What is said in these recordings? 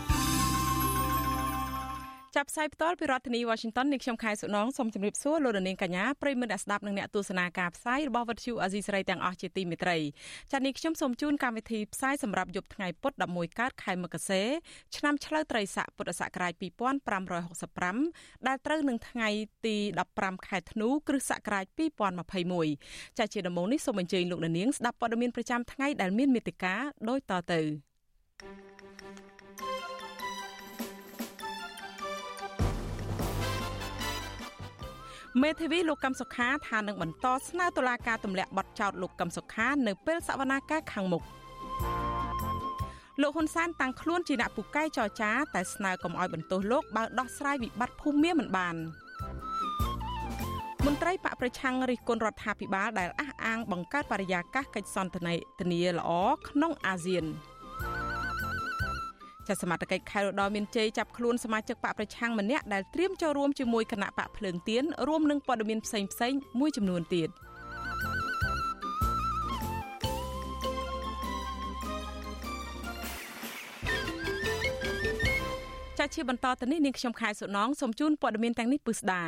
់ ផ្សាយផ្ទាល់ពីរដ្ឋធានី Washington នាងខ្ញុំខែសុណងសូមជម្រាបសួរលោកនាងកញ្ញាប្រិយមិត្តអ្នកស្ដាប់និងអ្នកទស្សនាការផ្សាយរបស់វិទ្យុអាស៊ីសេរីទាំងអស់ជាទីមេត្រីចា៎នេះខ្ញុំសូមជូនកម្មវិធីផ្សាយសម្រាប់យប់ថ្ងៃពុធ11កើតខែមករាឆ្នាំឆ្លូវត្រីស័កពុទ្ធសករាជ2565ដែលត្រូវនឹងថ្ងៃទី15ខែធ្នូគ្រិស្តសករាជ2021ចា៎ជាដំបូងនេះសូមអញ្ជើញលោកនាងស្ដាប់ព័ត៌មានប្រចាំថ្ងៃដែលមានមេត្តាដូចតទៅ thank you មេធាវីលោកកឹមសុខាថានឹងបន្តស្នើតុលាការទម្លាក់បទចោទលោកកឹមសុខានៅពេលសវនាការខាងមុខលោកហ៊ុនសែនតាំងខ្លួនជាអ្នកពូកែចរចា តែស្នើកុំឲ្យបន្ទោសលោកបើដោះស្រាយវិបត្តិភូមិមាមិនបានមន្ត្រីបកប្រឆាំងរិះគន់រដ្ឋាភិបាលដែលអះអាងបង្កើតបរិយាកាសកិច្ចសន្ទនាល្អក្នុងអាស៊ាន។ ចាសសមត្ថកិច្ចខេត្តរតនមានជ័យចាប់ខ្លួនសមាជិកបកប្រឆាំងម្នាក់ដែលត្រៀមចូលរួមជាមួយគណៈបកភ្លើងទៀនរួមនឹងព័ត៌មានផ្សេងៗមួយចំនួនទៀត។ ចាជាបន្តទៅនេះនាងខ្ញុំខែសុណងសូមជូនព័ត៌មានទាំងនេះពិស្ដា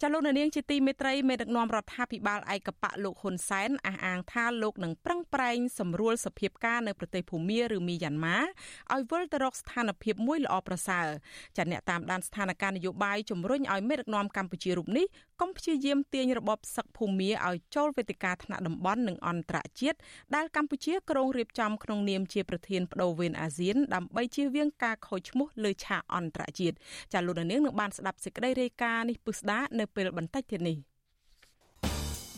ចាលោកនាងជាទីមេត្រីមេដឹកនាំរដ្ឋាភិបាលឯកបៈលោកហ៊ុនសែនអះអាងថាលោកនឹងប្រឹងប្រែងសម្រួលសភាពការនៅប្រទេសភូមាឬមីយ៉ាន់ម៉ាឲ្យវិលទៅរកស្ថានភាពមួយល្អប្រសើរចាអ្នកតាមដានស្ថានភាពនយោបាយជំរុញឲ្យមេដឹកនាំកម្ពុជារូបនេះ កុំព្យាយាមទាញរបបសឹកភូមាឲ្យចូលវេទិកាថ្នាក់តំបន់និងអន្តរជាតិដែលកម្ពុជាក្រុងរៀបចំក្នុងនាមជាប្រធានបដូវវេនអាស៊ានដើម្បីជៀសវាងការខូចឈ្មោះលើឆាកអន្តរជាតិចាលោកនាងនឹងបានស្ដាប់សេចក្តីរាយការណ៍នេះពឹស្ដានៅពេលបន្តិចទៀតនេះ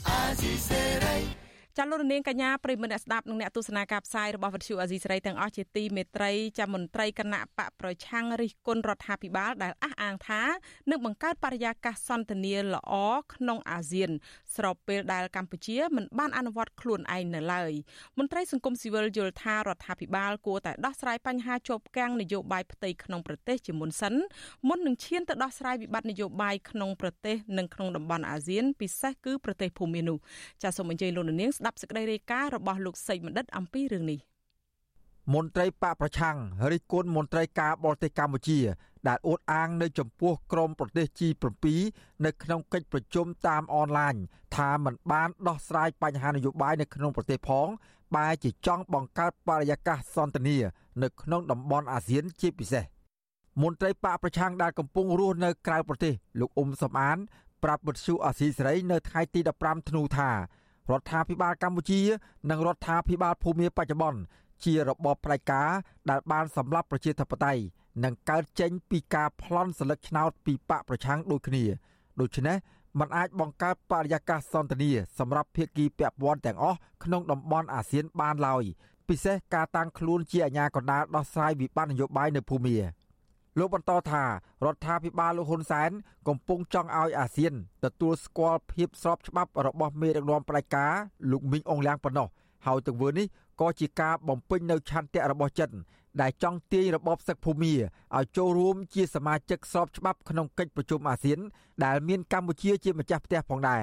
អាស៊ីសេរី ចាលោកនាងកញ្ញាប្រិមមអ្នកស្ដាប់និងអ្នកទស្សនាការផ្សាយរបស់វិទ្យុអាស៊ីសេរីទាំងអស់ជាទីមេត្រីចាមន្ត្រីគណៈបកប្រឆាំងរិះគន់រដ្ឋាភិបាលដែលអះអាងថានឹងបង្កើតបរិយាកាសសន្ទនាល្អក្នុងអាស៊ាន ស្របពេលដែលកម្ពុជាមិនបានអនុវត្តខ្លួនឯងនៅឡើយមន្ត្រីសង្គមស៊ីវិលយល់ថារដ្ឋាភិបាលគួរតែដោះស្រាយបញ្ហាជាប់គាំងនយោបាយផ្ទៃក្នុងប្រទេសជាមុនសិនមុននឹងឈានទៅដោះស្រាយវិបត្តិនយោបាយក្នុងប្រទេសនិងក្នុងតំបន់អាស៊ានពិសេសគឺប្រទេសភូមានោះចាសូមអញ្ជើញលោកនាងស្ដាប់សេចក្តីរាយការណ៍របស់លោកសេកបណ្ឌិតអំពីរឿងនេះមន្ត្រីបកប្រឆាំងរិះគន់មន្ត្រីការបរទេសកម្ពុជា ដែលអួតអាងនៅចំពោះក្រមប្រទេស G7 នៅក្នុងកិច្ចប្រជុំតាមអនឡាញថាมันបានដោះស្រាយបញ្ហានយោបាយនៅក្នុងប្រទេសផងបែរជាចង់បង្កើតបរិយាកាសសន្ទនានៅក្នុងតំបន់អាស៊ានជាពិសេសមន្ត្រីបកប្រឆាំងដែលកំពុងរស់នៅក្រៅប្រទេសលោកអ៊ុំសំអានប្រាប់វិទ្យុអាស៊ីសេរីនៅថ្ងៃទី15ធ្នូថា រដ្ឋាភិបាលកម្ពុជា និងរដ្ឋាភិបាលភូមាបច្ចុប្បន្នជារបបផ្ដាច់ការដែលបានសម្លាប់ប្រជាធិបតេយ្យនិងកើតចេញពីការប្លន់សិលឹកឆ្នោតពីបកប្រឆាំងដូចគ្នាដូច្នេះมันអាចបង្កើតបរិយាកាសសន្ទនាសម្រាប់ភាគីពាក់ព័ន្ធទាំងអស់ក្នុងតំបន់អាស៊ានបានឡើយពិសេសការតាំងខ្លួនជាអាជ្ញាកណ្ដាលដោះស្រាយវិបត្តិនយោបាយនៅភូមា លោកបន្តថារដ្ឋាភិបាលលោកហ៊ុនសែន កំពុងចង់ឲ្យអាស៊ានទទួលស្គាល់ភាពស្របច្បាប់របស់មេដឹកនាំផ្ដាច់ការលោកមីងអងលៀងប៉ុណ្ណោះហើយទង្វើនេះក៏ជាការបំពេញនៅឆន្ទៈរបស់ចិនដែលចង់ទាញរបបសឹកភូមាឲ្យចូលរួមជាសមាជិកស្របច្បាប់ក្នុងកិច្ចប្រជុំអាស៊ាន ដែលមានកម្ពុជាជាម្ចាស់ផ្ទះផងដែរ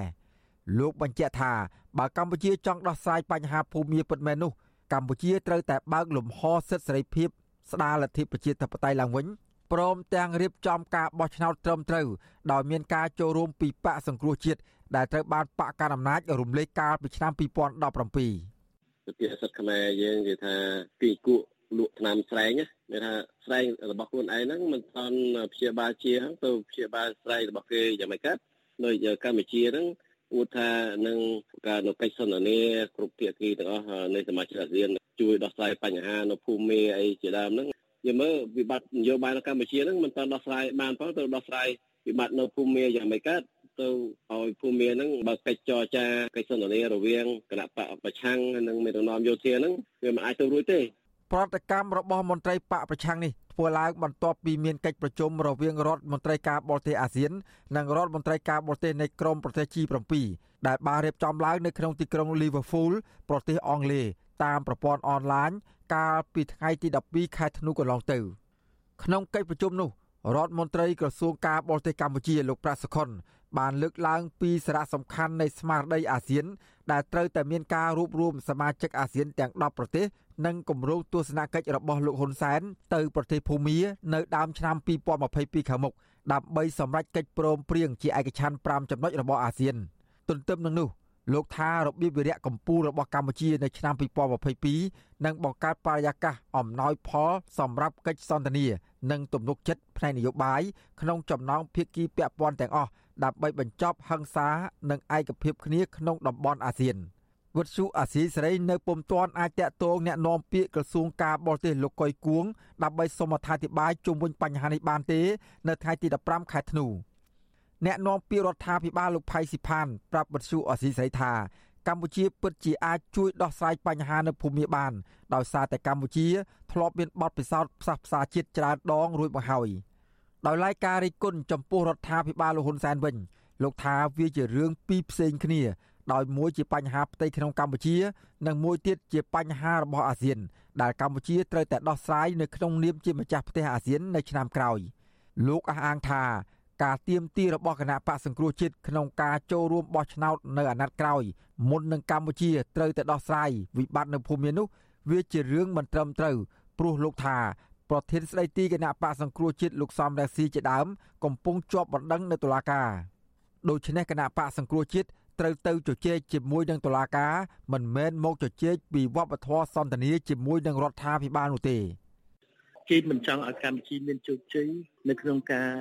លោកបញ្ជាក់ថាបើកម្ពុជាចង់ដោះស្រាយបញ្ហាភូមាពិតមែននោះកម្ពុជាត្រូវតែបើកលំហសិទ្ធិសេរីភាពស្ដារលទ្ធិប្រជាធិបតេយ្យឡើងវិញ ព្រមទាំងរៀបចំការបោះឆ្នោតត្រឹមត្រូវដោយមានការចូលរួមពីបកសង្គ្រោះជាតិដែលត្រូវបានបកកណ្ដាលអំណាចរំលែកកាលពីឆ្នាំ2017សុភាសិតខ្មែរយើងនិយាយថាពីគក់លក់ថ្នាំស្រែងមានថាស្រែងរបស់ខ្លួនឯងហ្នឹងមិនថនព្យាបាលជាហ្នឹងទៅព្យាបាលស្រែងរបស់គេយ៉ាងម៉េចកើតនៅកម្ពុជាហ្នឹងឧទាថានឹងការនៅកិច្ចសន្ទនាគ្រប់ភាគីទាំងអស់នៃសមាជិកអាស៊ានជួយដោះស្រាយបញ្ហានៅភូមិមេអីជាដើមហ្នឹង យើងមើលវិបត្តិនយោបាយនៅកម្ពុជាហ្នឹងមិនទាន់ដោះស្រាយបានផងទៅដោះស្រាយវិបត្តិនៅភូមិយ៉ាងម៉េចកើតទៅឲ្យភូមិហ្នឹងបើកិច្ចចរចាកិច្ចសន្ទនារវាងគណៈបកប្រឆាំងនិងមេដឹកនាំយោធាហ្នឹងវាមិនអាចទៅរួចទេប្រតិកម្មរបស់មន្ត្រីបកប្រឆាំងនេះធ្វើឡើងបន្ទាប់ពីមានកិច្ចប្រជុំរវាងរដ្ឋមន្ត្រីការបរទេសអាស៊ាននិងរដ្ឋមន្ត្រីការបរទេសនៃក្រមប្រទេស G7 ដែលបានរៀបចំឡើងនៅក្នុងទីក្រុង Liverpool ប្រទេសអង់គ្លេសតាមប្រព័ន្ធអនឡាញ កាលពីថ្ងៃទី12ខែធ្នូកន្លងទៅ ក្នុងកិច្ចប្រជុំនោះរដ្ឋមន្ត្រីក្រសួងការបរទេសកម្ពុជាលោកប្រាក់សុខុនបានលើកឡើងពីសារៈសំខាន់នៃស្មារតីអាស៊ាន ដែលត្រូវតែមានការរួបរวมសមាជិកអាស៊ានទាំង10ប្រទេសនិងគម្រោងទស្សនកិច្ចរបស់លោកហ៊ុនសែនទៅប្រទេសភូមានៅដើមឆ្នាំ2022ខាងមុខដើម្បីសម្រេចកិច្ចព្រមព្រៀងជាឯកច្ឆន្ទ5ចំណុចរបស់អាស៊ាន ទន្ទឹមនឹងនោះ លោកថារបៀបវិរៈកម្ពុជារបស់កម្ពុជានៅឆ្នាំ2022នឹងបង្កើតបរិយាកាសអំណោយផលសម្រាប់កិច្ចសន្ទនានិងទំនុកចិត្តផ្នែកនយោបាយក្នុងចំណោមភាគីពាក់ព័ន្ធទាំងអស់ដើម្បីបញ្ចប់ហិង្សានិងឯកភាពគ្នាក្នុងតំបន់អាស៊ានវត្តជូអាស៊ីសេរីនៅពុំទាន់អាចតាក់ទងแนะនាំពាក្យក្រសួងការបរទេសលោកកុយគួងដើម្បីសូមអធិប្បាយជុំវិញបញ្ហានេះបានទេនៅថ្ងៃទី15ខែធ្នូ អ្នកនាំពាក្យរដ្ឋាភិបាលលោកផៃស៊ីផានប្រាប់វត្តជូអាស៊ីសេរីថាកម្ពុជាពិតជាអាចជួយដោះស្រាយបញ្ហានៅភូមិបានដោយសារតែកម្ពុជាធ្លាប់មានបទពិសោធន៍ផ្សះផ្សាជាតិច្រើនដងរួចមកហើយដោយឡែកការរិះគន់ចំពោះរដ្ឋាភិបាលលោកហ៊ុនសែនវិញលោកថាវាជារឿងពីរផ្សេងគ្នា ដោយមួយជាបញ្ហាផ្ទៃក្នុងកម្ពុជា និងមួយទៀតជាបញ្ហារបស់អាស៊ាន ដែលកម្ពុជាត្រូវតែដោះស្រាយនៅក្នុងនាមជាម្ចាស់ផ្ទះអាស៊ាននៅឆ្នាំក្រោយលោកអះអាងថា ការទៀមទីរបស់គណៈបកសង្គ្រោះជាតិក្នុងការចូលរួមបោះឆ្នោតនៅអាណត្តិក្រោយមុននឹងកម្ពុជាត្រូវតែដោះស្រាយវិបត្តិនៅភូមិមាននោះវាជារឿងមិនត្រឹមត្រូវព្រោះលោកថាប្រធានស្ដីទីគណៈបកសង្គ្រោះជាតិលោកសំរងស៊ីជាដើមកំពុងជាប់បណ្ដឹងនៅតុលាការដូច្នេះគណៈបកសង្គ្រោះជាតិត្រូវទៅជជែកជាមួយនឹងតុលាការមិនមែនមកជជែកពីវប្បធម៌សន្តានាជាមួយនឹងរដ្ឋាភិបាលនោះទេ គេមិនចង់ឲ្យកម្ពុជាមានជោគជ័យនៅក្នុងការ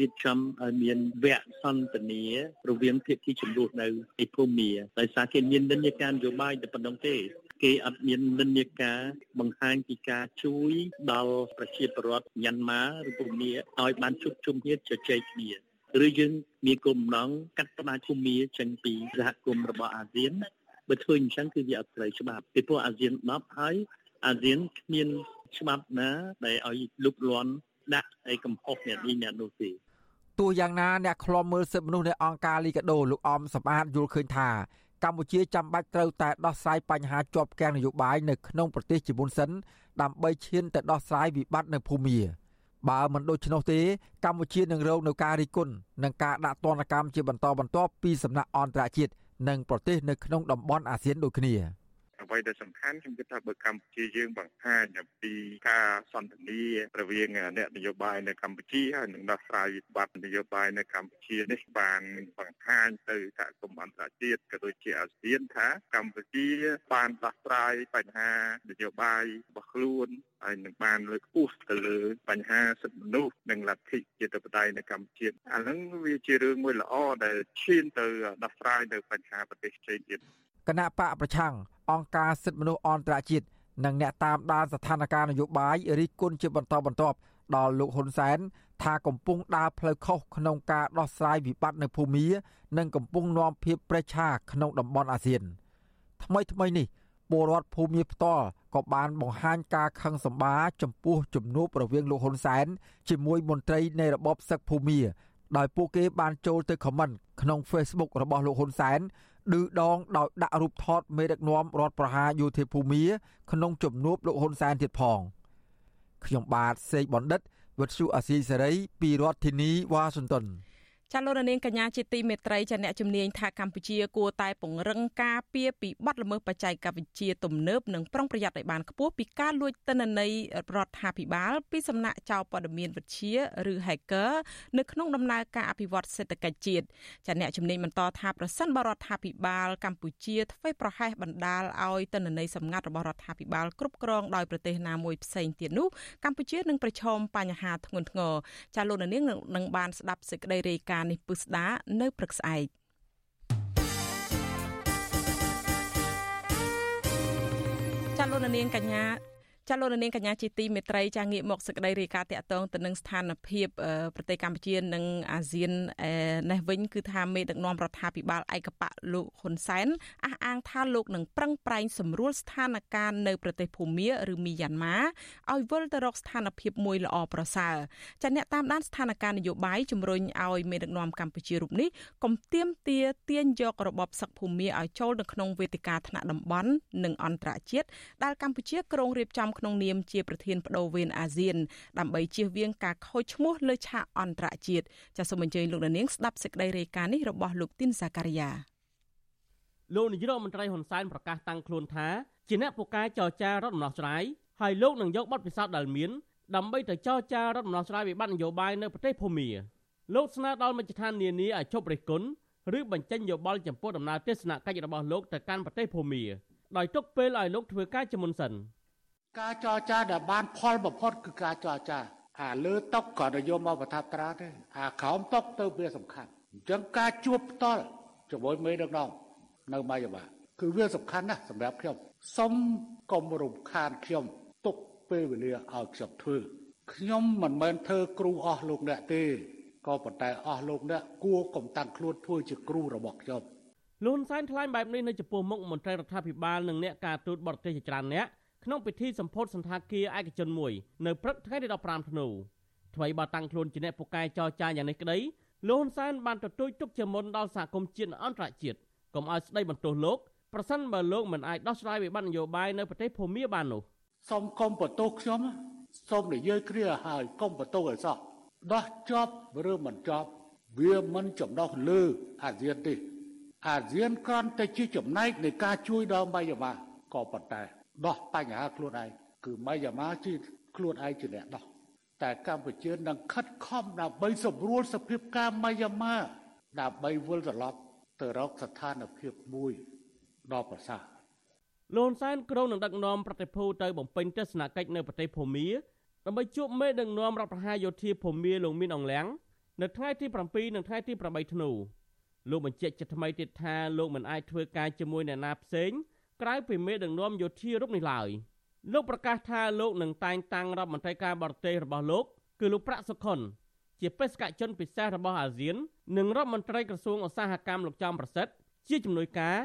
រៀបចំឲ្យមានវគ្គសន្ទនារវាងភាគីចំនួននៅឯភូមិដោយសារគេមាននិន្នាការនយោបាយតែប៉ុណ្្នឹងទេគេអត់មាននិន្នាការបង្ហាញពីការជួយដល់ប្រជាពលរដ្ឋញ៉ាន់ម៉ាឬភូមិឲ្យបានជួបជុំគ្នាជជែកគ្នាឬយើងមានគោលបំណងកាត់ផ្តាច់ភូមិចេញពីសហគមន៍របស់អាស៊ានបើធ្វើអញ្ចឹងគឺវាអត់ត្រូវច្បាប់ពីព្រោះអាស៊ាន10ហើយអាស៊ានគ្មាន ច្បាប់ណា ដែលឲ្យលុបលាន់ដាក់ឯកំហុសអ្នកនេះអ្នកនោះទេទោះយ៉ាងណាអ្នកខ្លំមើលសិទ្ធិមនុស្សនៃអង្គការលីកាដូលោកអំសម្បត្តិយល់ឃើញថាកម្ពុជាចាំបាច់ត្រូវតែដោះស្រាយបញ្ហាជាប់គាំងនយោបាយនៅក្នុងប្រទេសជាមុនសិនដើម្បីឈានទៅដោះស្រាយវិបត្តិនៅភូមាបើមិនដូច្នោះទេកម្ពុជានឹងរងនឹងការរិះគន់និងការដាក់ទណ្ឌកម្មជាបន្តបន្ទាប់ពីសំណាក់អន្តរជាតិនិងប្រទេសនៅក្នុងតំបន់អាស៊ានដូចគ្នា។ អ្វីដែលសំខាន់ខ្ញុំគិតថាបើកម្ពុជាយើងបង្ហាញអំពីការសន្ទនារវាងអ្នកនយោបាយនៅកម្ពុជាហើយនឹងដោះស្រាយវិបត្តិនយោបាយនៅកម្ពុជានេះបានបង្ហាញទៅសហគមន៍អន្តរជាតិក៏ដូចជាអាស៊ានថាកម្ពុជាបានដោះស្រាយបញ្ហានយោបាយរបស់ខ្លួនហើយនឹងបានលើកខ្ពស់ទៅលើបញ្ហាសិទ្ធិមនុស្សនិងលទ្ធិជាតិបតៃនៅកម្ពុជាអាហ្នឹងវាជារឿងមួយល្អដែលឈានទៅដោះស្រាយនៅបញ្ហាប្រទេសផ្សេងទៀត គណៈបកប្រឆាំងអង្គការសិទ្ធិមនុស្សអន្តរជាតិនិងអ្នកតាមដានស្ថានភាពនយោបាយរិះគន់ជាបន្តបន្ទាប់ដល់លោកហ៊ុនសែនថាកំពុងដើរផ្លូវខុសក្នុងការដោះស្រាយវិបត្តិនៅភូមា និងកំពុងនាំភាពប្រេះឆាក្នុងតំបន់អាស៊ាន ថ្មីថ្មីនេះពលរដ្ឋភូមាផ្ទាល់ក៏បានបង្ហាញការខឹងសម្បាចំពោះជំនួបរវាងលោកហ៊ុនសែនជាមួយមន្ត្រីនៃរបបសឹកភូមា ដោយពួកគេបានចូលទៅខមមិនក្នុង Facebook របស់លោកហ៊ុនសែន ឌឺដងដោយដាក់រូបថតមេដឹកនាំរដ្ឋប្រហារយោធាភូមាក្នុងជំនួបលោកហ៊ុនសែនទៀតផងខ្ញុំបាទសេកបណ្ឌិតវុទ្ធុអាស៊ីសេរីពីរដ្ឋធានីវ៉ាស៊ីនតោន ចាលោកនាងកញ្ញាជាទីមេត្រីចាអ្នកជំនាញថាកម្ពុជាគួរតែពង្រឹងការពារពីបទល្មើសបច្ចេកវិទ្យាទំនើបនិងប្រុងប្រយ័ត្នឲ្យបានខ្ពស់ពីការលួចទិន្នន័យរដ្ឋាភិបាលពីសំណាក់ចៅព័ត៌មានវិទ្យាឬ hacker នៅក្នុងដំណើរការអភិវឌ្ឍសេដ្ឋកិច្ចជាតិចាអ្នកជំនាញបន្តថាប្រសិនបរដ្ឋាភិបាលកម្ពុជាធ្វើប្រហែសបណ្ដាលឲ្យទិន្នន័យសម្ងាត់របស់រដ្ឋាភិបាលគ្រប់គ្រងដោយប្រទេសណាមួយផ្សេងទៀតនោះកម្ពុជានឹងប្រឈមបញ្ហាធ្ងន់ធ្ងរចាលោកនាងនឹងបានស្ដាប់សេចក្តីរាយការណ៍នេះពិស្ដានៅព្រឹកស្អែកចាលោកនាងកញ្ញា ចចាលោកនាងកញ្ញាជាទីមេត្រីចាងាកមកសេចក្តីរាយការណ៍តាក់ទងទៅនឹងស្ថានភាពប្រទេសកម្ពុជានិងអាស៊ាននេះវិញគឺថាមេដឹកនាំរដ្ឋាភិបាលឯកបៈលោកហ៊ុនសែនអះអាងថាលោកនឹងប្រឹងប្រែងសម្រួលស្ថានភាពនៅប្រទេសភូមាឬមីយ៉ាន់ម៉ាឲ្យវិលទៅរកស្ថានភាពមួយល្អប្រសើរចាអ្នកតាមដានស្ថានភាពនយោបាយជំរុញឲ្យមេដឹកនាំកម្ពុជារូបនេះកុំទាមទារទាញយករបបសឹកភូមាឲ្យចូលនៅក្នុងវេទិកាថ្នាក់តំបន់និងអន្តរជាតិដែលកម្ពុជាក្រុងរៀបចំក្នុងនាមជាប្រធានបដូវវេនអាស៊ានដើម្បីជៀសវាងការខូចឈ្មោះលើឆាកអន្តរជាតិចាសសូមអញ្ជើញលោកនាងស្ដាប់សេចក្តីរាយការណ៍នេះរបស់លោកទីនសាការីយ៉ាលោកនាយរដ្ឋមន្ត្រីហ៊ុនសែនប្រកាសតាំងខ្លួនថាជាអ្នកពូកែចរចារដ្ឋដំណោះស្រាយហើយលោកនឹងយកបទពិសោធន៍ដែលមានដើម្បីទៅចរចារដ្ឋដំណោះស្រាយវិបត្តិនយោបាយនៅប្រទេសភូមាលោកស្នើដល់មជ្ឈដ្ឋាននានាឲ្យជប់រិះគន់ឬបញ្ចេញយោបល់ចំពោះដំណើរទស្សនកិច្ចរបស់លោកទៅកាន់ប្រទេសភូមាដោយទុកពេលឲ្យលោកធ្វើការជាមុនសិន ការចរចាដែលបានផលបំផុតគឺការចរចាអាលើតុកក៏និយមមកប្រថាប់ត្រាទេអាក្រោមតុកទៅវាសំខាន់អញ្ចឹងការជួបផ្ទាល់ជាមួយមេដឹកនាំនៅម៉ៃយ៉ាបាគឺវាសំខាន់ណាស់សម្រាប់ខ្ញុំសុំកុំរំខានខ្ញុំទុកពេលវេលាឲ្យខ្ញុំធ្វើខ្ញុំមិនមែនធ្វើគ្រូអស់លោកអ្នកទេក៏ប៉ុន្តែអស់លោកអ្នកគួរកុំតាំងខ្លួនធ្វើជាគ្រូរបស់ខ្ញុំលន់សែនថ្លែងបែបនេះនៅចំពោះមុខមន្ត្រីរដ្ឋាភិបាលនិងអ្នកការទូតបរទេសជាច្រើនអ្នក ក្នុងពិធីសម្ពោធសន្តាគារឯកជនមួយនៅព្រឹកថ្ងៃទី15ធ្នូថ្មីបើតាំងខ្លួនជាអ្នកពូកែចរចាយ៉ាងនេះក្តីលោកហ៊ុនសែនបានទទូចទុកជាមុនដល់សហគមន៍ជាតិអន្តរជាតិកុំឲ្យស្ដីបន្ទោសលោកប្រសិនបើលោកមិនអាចដោះស្រាយវិបត្តិនយោបាយនៅប្រទេសភូមាបាននោះសូមកុំបន្ទោសខ្ញុំសូមនិយាយគ្រាហើយកុំបន្ទោសឲ្យសោះដោះចប់ឬមិនចប់វាមិនចំណោះលើអាស៊ានទេអាស៊ានគ្រាន់តែជាចំណែកនៃការជួយដល់ម៉ៃយ៉ាម៉ាក៏ប៉ុន្តែ ដោះបញ្ហាខ្លួនឯងគឺម៉ៃយ៉ាម៉ាជាខ្លួនឯងជាអ្នកដោះតែកម្ពុជានឹងខិតខំដើម្បីសម្រួលសភាពការម៉ៃយ៉ាម៉ាដើម្បីវិលត្រឡប់ទៅរកស្ថានភាពមួយដ៏ប្រសើរលន់សែនក្រុងនឹងដឹកនាំប្រតិភូទៅបំពេញទស្សនកិច្ចនៅប្រទេសភូមាដើម្បីជួបមេដឹកនាំរដ្ឋប្រហារយោធាភូមាលោកមីនអងលៀងនៅថ្ងៃទី7និងថ្ងៃទី8ធ្នូលោកបញ្ជាក់ជាថ្មីទៀតថាលោកមិនអាចធ្វើការជាមួយអ្នកណាផ្សេង ក្រៅពីមេដឹកនាំយោធារូបនេះឡើយលោកប្រកាសថាលោកនឹងតែងតាំងរដ្ឋមន្ត្រីការបរទេសរបស់លោកគឺលោកប្រាក់សុខុនជាបេសកជនពិសេសរបស់អាស៊ាននិងរដ្ឋមន្ត្រីក្រសួងឧស្សាហកម្មលោកចំប្រសិទ្ធជាជំនួយការ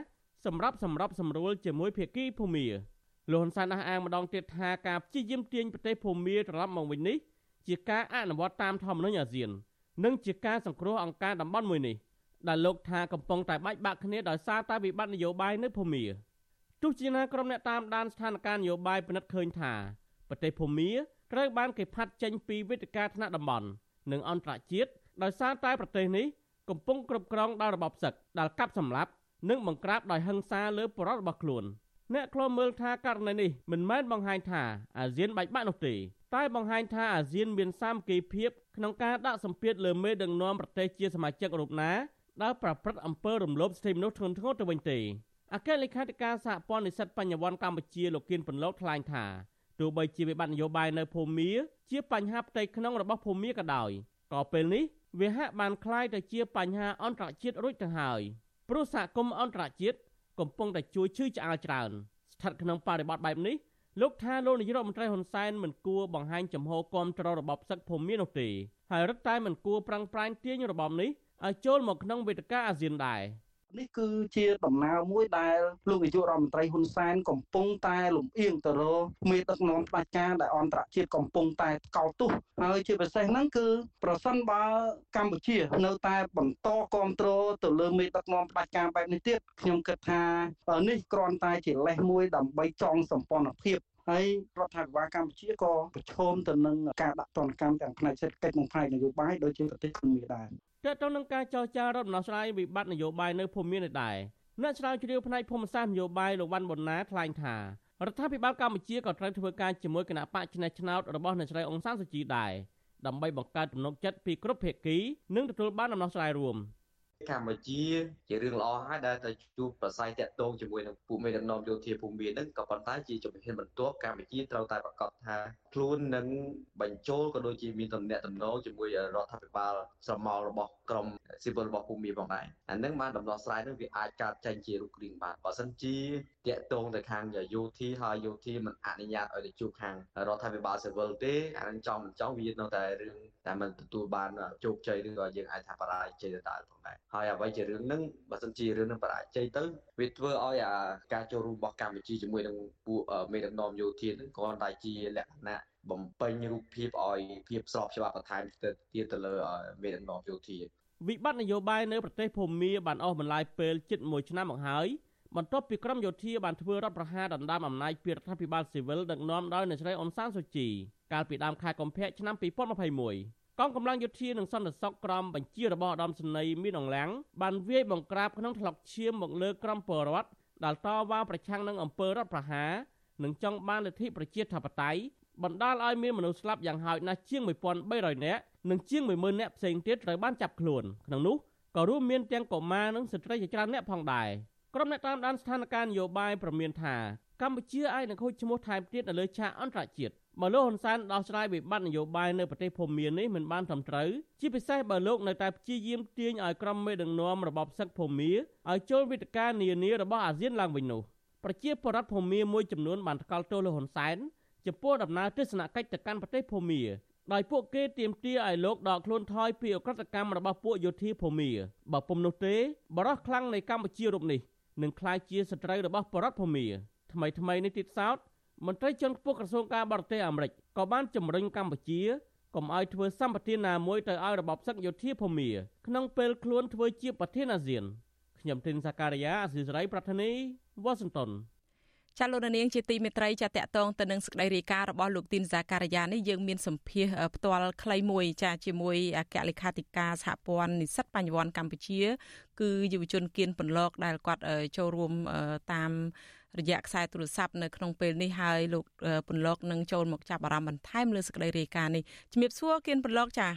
សម្រាប់សម្របសម្រួលជាមួយភាគីភូមាលោកហ៊ុនសែនអះអាងម្ដងទៀតថាការព្យាយាមទាញប្រទេសភូមាត្រឡប់មកវិញនេះជាការអនុវត្តតាមធម្មនុញ្ញអាស៊ាន និងជាការសង្គ្រោះអង្គការតំបន់មួយនេះដែលលោកថាកំពុងតែបែកបាក់គ្នាដោយសារតែវិបត្តិនយោបាយនៅភូមា ទោះជាណាក្រុមអ្នកតាមដានស្ថានភាពនយោបាយពិនិត្យឃើញថាប្រទេសភូមាត្រូវបានគេផាត់ចេញពីវេទិកាថ្នាក់តំបន់និងអន្តរជាតិដោយសារតែប្រទេសនេះកំពុងគ្រប់គ្រងដោយរបបសឹកដែលកាប់សម្លាប់និងបង្ក្រាបដោយហិង្សាលើបរិបទរបស់ខ្លួនអ្នកខ្លមមើលថាករណីនេះមិនមែនបង្ហាញថាអាស៊ានបែកបាក់នោះទេតែបង្ហាញថាអាស៊ានមានសាមគ្គីភាពក្នុងការដាក់សម្ពាធលើមេដឹកនាំប្រទេសជាសមាជិករូបណាដែលប្រព្រឹត្តអំពើរំលោភសិទ្ធិមនុស្សធ្ងន់ធ្ងរទៅវិញទេ អគ្គលេខាធិការសហព័ន្ធនិស្សិតបញ្ញវន្តកម្ពុជាលោកគៀនពន្លកថ្លែងថាទោះបីជាវិបត្តិនយោបាយនៅភូមាជាបញ្ហាផ្ទៃក្នុងរបស់ភូមាក៏ដោយក៏ពេលនេះវាហាក់បានคล้ายទៅជាបញ្ហាអន្តរជាតិរួចទៅហើយព្រោះសហគមន៍អន្តរជាតិកំពុងតែជួយឈឺឆ្អាលច្រើនស្ថិតក្នុងបរិបទបែបនេះលោកថាលោកនាយរដ្ឋមន្ត្រីហ៊ុនសែនមិនគួរបង្ហាញចំហគាំទ្ររបបសឹកភូមិនោះទេហើយរឹតតែមិនគួរប្រឹងប្រែងទាញរបបនេះឲ្យចូលមកក្នុងវេទិកាអាស៊ានដែរ នេះគឺជាដំណើរមួយដែលលោកនាយករដ្ឋមន្ត្រីហ៊ុនសែនកំពុងតែលំអៀងទៅរកមេដឹកនាំផ្ដាច់ការដែលអន្តរជាតិកំពុងតែកោតទោសហើយជាពិសេសហ្នឹងគឺប្រសិនបើកម្ពុជា នៅតែបន្តគ្រប់គ្រងទៅលើមេដឹកនាំផ្ដាច់ការបែបនេះទៀតខ្ញុំគិតថានេះគ្រាន់តែជាលេសមួយដើម្បីចងសម្ព័ន្ធភាពហើយរដ្ឋាភិបាលកម្ពុជាក៏ប្រឈមទៅនឹងការដាក់ទណ្ឌកម្មទាំងផ្នែកសេដ្ឋកិច្ចនិងផ្នែកនយោបាយដូចជាប្រទេសកម្ពុជាដែរ ទាក់ទងនឹងការចរចារដ្ឋដំណោះស្រាយវិបត្តិនយោបាយនៅភូមិមាននេះដែរអ្នកស្រាវជ្រាវផ្នែកភូមិសាស្ត្រនយោបាយលោកវ៉ាន់ប៊ុនណាថ្លែងថារដ្ឋាភិបាលកម្ពុជាក៏ត្រូវធ្វើការជាមួយគណៈបកឆ្នេះឆ្នោតរបស់អ្នកស្រីអង្សានសុជីដែរដើម្បីបង្កើតទំនុកចិត្តពីគ្រប់ភាគីនិងទទួលបានដំណោះស្រាយរួម។កម្ពុជាជារឿងល្អហើយដែលទៅជួបប្រស័យតាក់ទងជាមួយនឹងពួកមេដឹកនាំយោធាភូមិមានហ្នឹងក៏ប៉ុន្តែជាជំហានបន្ទាប់កម្ពុជាត្រូវតែប្រកាសថា ខ្លួននឹងបញ្ចូលក៏ដូចជាមានតំណែងតំណងជាមួយរដ្ឋាភិបាលស្រមោលរបស់ក្រមស៊ីវិលរបស់ភូមិមានផងដែរអានឹងបានដំណោះស្រាយនឹងវាអាចកើតចេញជារូបរាងបានបើសិនជាតាក់ទងទៅខាងយោធាហើយយោធាមិនអនុញ្ញាតឲ្យទៅជួបខាងរដ្ឋាភិបាលស៊ីវិលទេអានឹងចំមិនចង់វានៅតែរឿងតែមិនទទួលបានជោគជ័យឬក៏យើងអាចថាបរាជ័យទៅដែរផងដែរហើយអ្វីជារឿងហ្នឹងបើសិនជារឿងហ្នឹងបរាជ័យទៅវាធ្វើឲ្យអាការចូលរួមរបស់កម្ពុជាជាមួយនឹងពួកមេដឹកនាំយោធាហ្នឹងគ្រាន់តែជាលក្ខណៈបំពេញរូបភាពឲ្យភាពស្របច្បាប់បន្ថែមទៅទៀតទៅលើមេដឹកនាំយោធាវិបត្តិនយោបាយនៅប្រទេសភូមាបានអស់បន្លាយពេលជិត1ឆ្នាំមកហើយបន្ទាប់ពីក្រមយោធាបានធ្វើរដ្ឋប្រហារដណ្ដើមអំណាចពីរដ្ឋាភិបាលស៊ីវិលដឹកនាំដោយអ្នកស្រីអ៊ុនសានស៊ូជីកាលពីដើមខែកុម្ភៈឆ្នាំ2021កងកម្លាំងយោធានិងសន្តិសុខក្រមបញ្ជារបស់ឧត្តមសេនីយ៍មានអង្លាំងបានវាយបង្ក្រាបក្នុងថ្លុកឈាមមកលើក្រមពលរដ្ឋដែលតវ៉ាប្រឆាំងនឹងអំពើរដ្ឋប្រហារនិងចង់បានលទ្ធិប្រជាធិបតេយ្យ បណ្ដាលឲ្យមានមនុស្សស្លាប់យ៉ាងហោចណាស់ជាង1300នាក់និងជាង10000នាក់ផ្សេងទៀតត្រូវបានចាប់ខ្លួនក្នុងនោះក៏រួមមានទាំងកុមារនិងស្ត្រីជាច្រើនអ្នកផងដែរក្រុមអ្នកតាមដានស្ថានភាពនយោបាយប្រមានថាកម្ពុជាអាចនឹងខូចឈ្មោះថែមទៀតនៅលើឆាកអន្តរជាតិបើលោកហ៊ុនសែនដោះស្រាយវិបត្តិនយោបាយនៅប្រទេសភូមានេះមិនបានត្រឹមត្រូវជាពិសេសបើលោកនៅតែព្យាយាមទាញឲ្យក្រុមមេដឹកនាំរបបសឹកភូមាឲ្យចូលវិធាននានារបស់អាស៊ានឡើងវិញនោះប្រជាពលរដ្ឋភូមាមួយចំនួនបានថ្កោលទោសលោកហ៊ុនសែន ចំពោះដំណើរទស្សនកិច្ចទៅកាន់ប្រទេសភូមាដោយពួកគេទាមទារឲ្យលោកដកខ្លួនថយពីអក្រិតកម្មរបស់ពួកយោធាភូមាបើពុំនោះទេបរិះខ្លាំងនៃកម្ពុជារូបនេះនឹងក្លាយជាសត្រូវរបស់បរដ្ឋភូមាថ្មីថ្មីនេះទៀតសោតមន្ត្រីជាន់ខ្ពស់ក្រសួងការបរទេសអាមេរិកក៏បានជំរុញកម្ពុជាកុំឲ្យធ្វើសម្បទានណាមួយទៅឲ្យរបបសឹកយោធាភូមាក្នុងពេលខ្លួនធ្វើជាប្រធានអាស៊ានខ្ញុំទីនសាការីយ៉ាអស៊ីសេរីប្រធានីវ៉ាស៊ីនតោន ចាលោកនាងជាទីមេត្រីចាតកតងទៅនឹងសេចក្តីរាយការណ៍របស់លោកទីនសាការីយ៉ានេះយើងមានសម្ភាសផ្ទាល់ខ្លីមួយចាជាមួយអគ្គលេខាធិការសហព័ន្ធនិស្សិតបញ្ញវន្តកម្ពុជា គឺយុវជនគៀនបន្លកដែលគាត់ចូលរួមតាមរយៈខ្សែទូរស័ព្ទនៅក្នុងពេលនេះហើយលោកពន្លកនឹងចូលមកចាប់អារម្មណ៍បន្ថែមលើសេចក្តីរាយការណ៍នេះជំរាបសួរគៀនពន្លកចា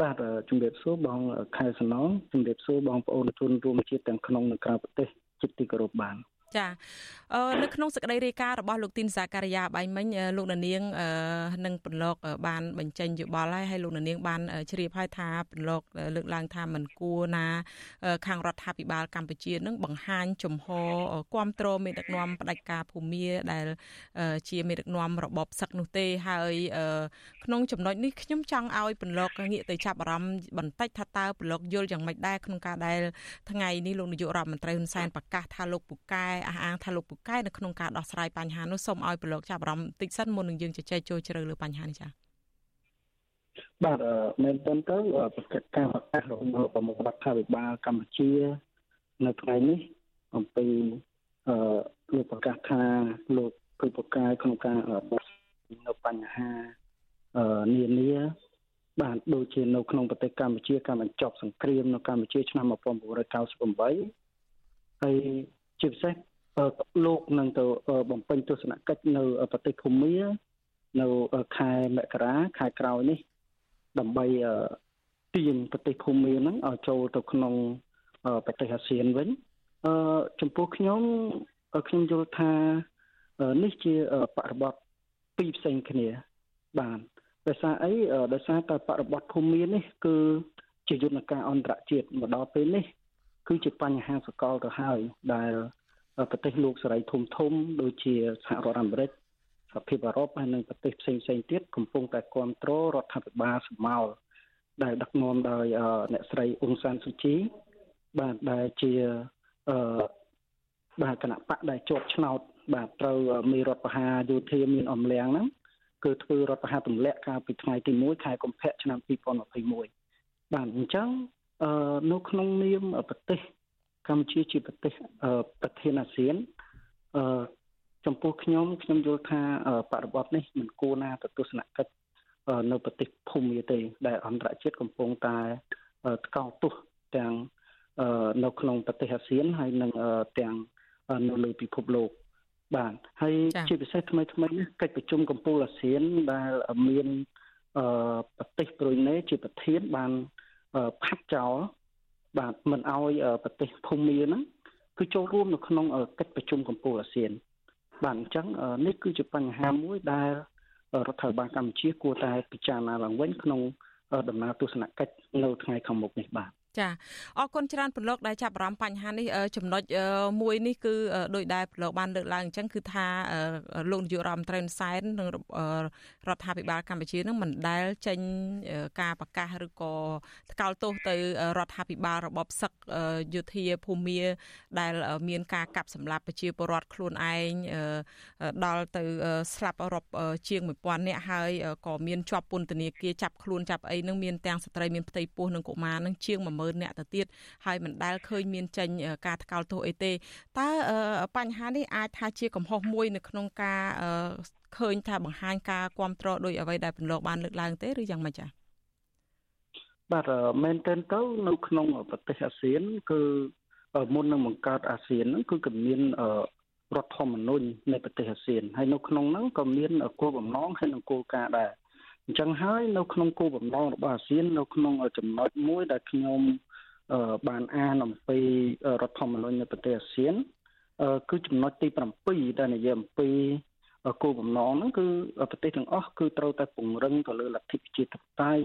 បាទជំរាបសួរបងខែសំណងជំរាបសួរបងប្អូនជនរួមជាតិទាំងក្នុងនិងក្រៅប្រទេសជិតទីគោរពបាន ចានៅក្នុងសេចក្តីរាយការណ៍របស់លោកទីនសាការីយ៉ាបៃមិញលោកនាងនឹងពន្លកបានបញ្ចេញយោបល់ហើយហើយលោកនាងបានជ្រាបហើយថាពន្លកលើកឡើងថាមិនគួរណា ខាងរដ្ឋាភិបាលកម្ពុជានឹងបង្ហាញជំហរគ្រប់គ្រងមេដឹកនាំផ្ដាច់ការភូមិដែលជាមេដឹកនាំរបបសឹកនោះទេហើយក្នុងចំណុចនេះខ្ញុំចង់ឲ្យពន្លកងាកទៅចាប់អារម្មណ៍បន្តិចថាតើពន្លកយល់យ៉ាងម៉េចដែរក្នុងការដែលថ្ងៃនេះលោកនាយករដ្ឋមន្ត្រីហ៊ុនសែនប្រកាសថាលោកពូកែអះអាងថាលោកពូកែនៅក្នុងការដោះស្រាយបញ្ហានោះសូមឲ្យប្រឡូកចាប់អារម្មណ៍បន្តិចសិនមុននឹងយើងជជែកចូលជ្រៅលើបញ្ហានេះចា៎បាទមែនទែនទៅប្រកាសការប្រកាសរបស់ប្រមុខរដ្ឋាភិបាលកម្ពុជា នៅថ្ងៃនេះអំពីអឺលោកប្រកាសថាលោកគឺប្រកាសក្នុងការដោះនៅបញ្ហាអឺនានាបាទដូចជានៅក្នុងប្រទេសកម្ពុជាការបញ្ចប់សង្គ្រាមនៅកម្ពុជាឆ្នាំ1998ហើយជាពិសេស លោកនឹងទៅបំពេញទស្សនកិច្ចនៅប្រទេសភូមានៅខែមករាខែក្រោយនេះដើម្បីទាញប្រទេសភូមាហ្នឹងឲ្យចូលទៅក្នុងប្រទេសអាស៊ានវិញអឺចំពោះខ្ញុំខ្ញុំយល់ថានេះជាបរិបទពីរផ្សេងគ្នា បាទដោយសារអីដោយសារតែបរិបទភូមិនេះ គឺជាយន្តការអន្តរជាតិមកដល់ពេលនេះ គឺជាបញ្ហាសកលទៅហើយដែល ប្រទេសលោកសេរីធំធំដូចជាសហរដ្ឋអាមេរិកសហភាពអឺរ៉ុបហើយនិងប្រទេសផ្សេងផ្សេងទៀតកំពុងតែគ្រប់គ្រងរដ្ឋាភិបាលសម្មាល់ដែលដឹកនាំដោយអ្នកស្រីអ៊ុងសានស៊ូជីបាទដែលជាអឺបាទគណៈបកដែលជាប់ឆ្នោត បាទត្រូវមានរដ្ឋបហាយោធាមានអំលៀងហ្នឹងគឺធ្វើរដ្ឋបហាទម្លាក់កាលពីថ្ងៃទី1ខែកុម្ភៈឆ្នាំ2021បាទអញ្ចឹងអឺនៅក្នុងនាមប្រទេស កម្ពុជាជាប្រទេសប្រធានអាស៊ានអឺចំពោះខ្ញុំខ្ញុំយល់ថាបរិបទនេះមិនគួរណាទៅទស្សនកិច្ចនៅប្រទេសភូមិទេ ដែលអន្តរជាតិកំពុងតែថ្កោលទោសទាំងនៅក្នុងប្រទេសអាស៊ានហើយនិងទាំងនៅលើពិភពលោកបាទហើយជាពិសេសថ្មីថ្មីនេះកិច្ចប្រជុំកំពូលអាស៊ានដែលមានប្រទេសប្រុយណេជាប្រធានបានផាត់ចោល បាទមិនអោយប្រទេសភូមាហ្នឹងគឺចូលរួមនៅក្នុងកិច្ចប្រជុំកម្ពុជាអាស៊ាន បាទអញ្ចឹងនេះគឺជាបញ្ហាមួយដែលរដ្ឋាភិបាលកម្ពុជាគួរតែពិចារណាឡើងវិញក្នុងដំណើរទស្សនកិច្ចនៅថ្ងៃខាងមុខនេះបាទ ចាអរគុណច្រើនប្រឡូកដែលចាប់អារម្មណ៍បញ្ហានេះចំណុចមួយនេះគឺដោយដែលប្រឡូកបានលើកឡើងអញ្ចឹងគឺថាលោកនាយករដ្ឋមន្ត្រីហ៊ុនសែននិងរដ្ឋាភិបាលកម្ពុជានឹងមិនដែលចេញការប្រកាសឬក៏ថ្កោលទោសទៅរដ្ឋាភិបាលរបបសឹកយោធាភូមាដែលមានការកាប់សម្លាប់ប្រជាពលរដ្ឋខ្លួនឯងដល់ទៅស្លាប់រាប់ជាង1000នាក់ហើយក៏មានជាប់ពន្ធនាគារចាប់ខ្លួនចាប់អីនឹងមានទាំងស្ត្រីមានផ្ទៃពោះនិងកុមារនឹងជាង10000នាក់ទៅទៀតហើយមិនដែលឃើញមានចេញការថ្កោលទោសអីទេតើបញ្ហានេះអាចថាជាកំហុសមួយនៅក្នុងការឃើញថាបង្ហាញការគ្រប់គ្រងដោយអ្វីដែលពន្លកបានលើកឡើងទេឬយ៉ាងម៉េចចា៎បាទមែនទែនទៅនៅក្នុងប្រទេសអាស៊ាន គឺមុននឹងបង្កើតអាស៊ានហ្នឹងគឺក៏មានរដ្ឋធម្មនុញ្ញនៃប្រទេសអាស៊ានហើយនៅក្នុងហ្នឹងក៏មានគោលបំណងហើយនិងគោលការណ៍ដែរ អញ្ចឹងហើយនៅក្នុងគោលបំណងរបស់អាស៊ាននៅក្នុងចំណុចមួយដែលខ្ញុំបានអានអំពីរដ្ឋធម្មនុញ្ញនៃប្រទេសអាស៊ានគឺចំណុចទី7ដែលនិយាយអំពីគោលបំណងហ្នឹងគឺប្រទេសទាំងអស់គឺត្រូវតែពង្រឹងទៅលើលទ្ធិប្រជាធិបតេយ្យ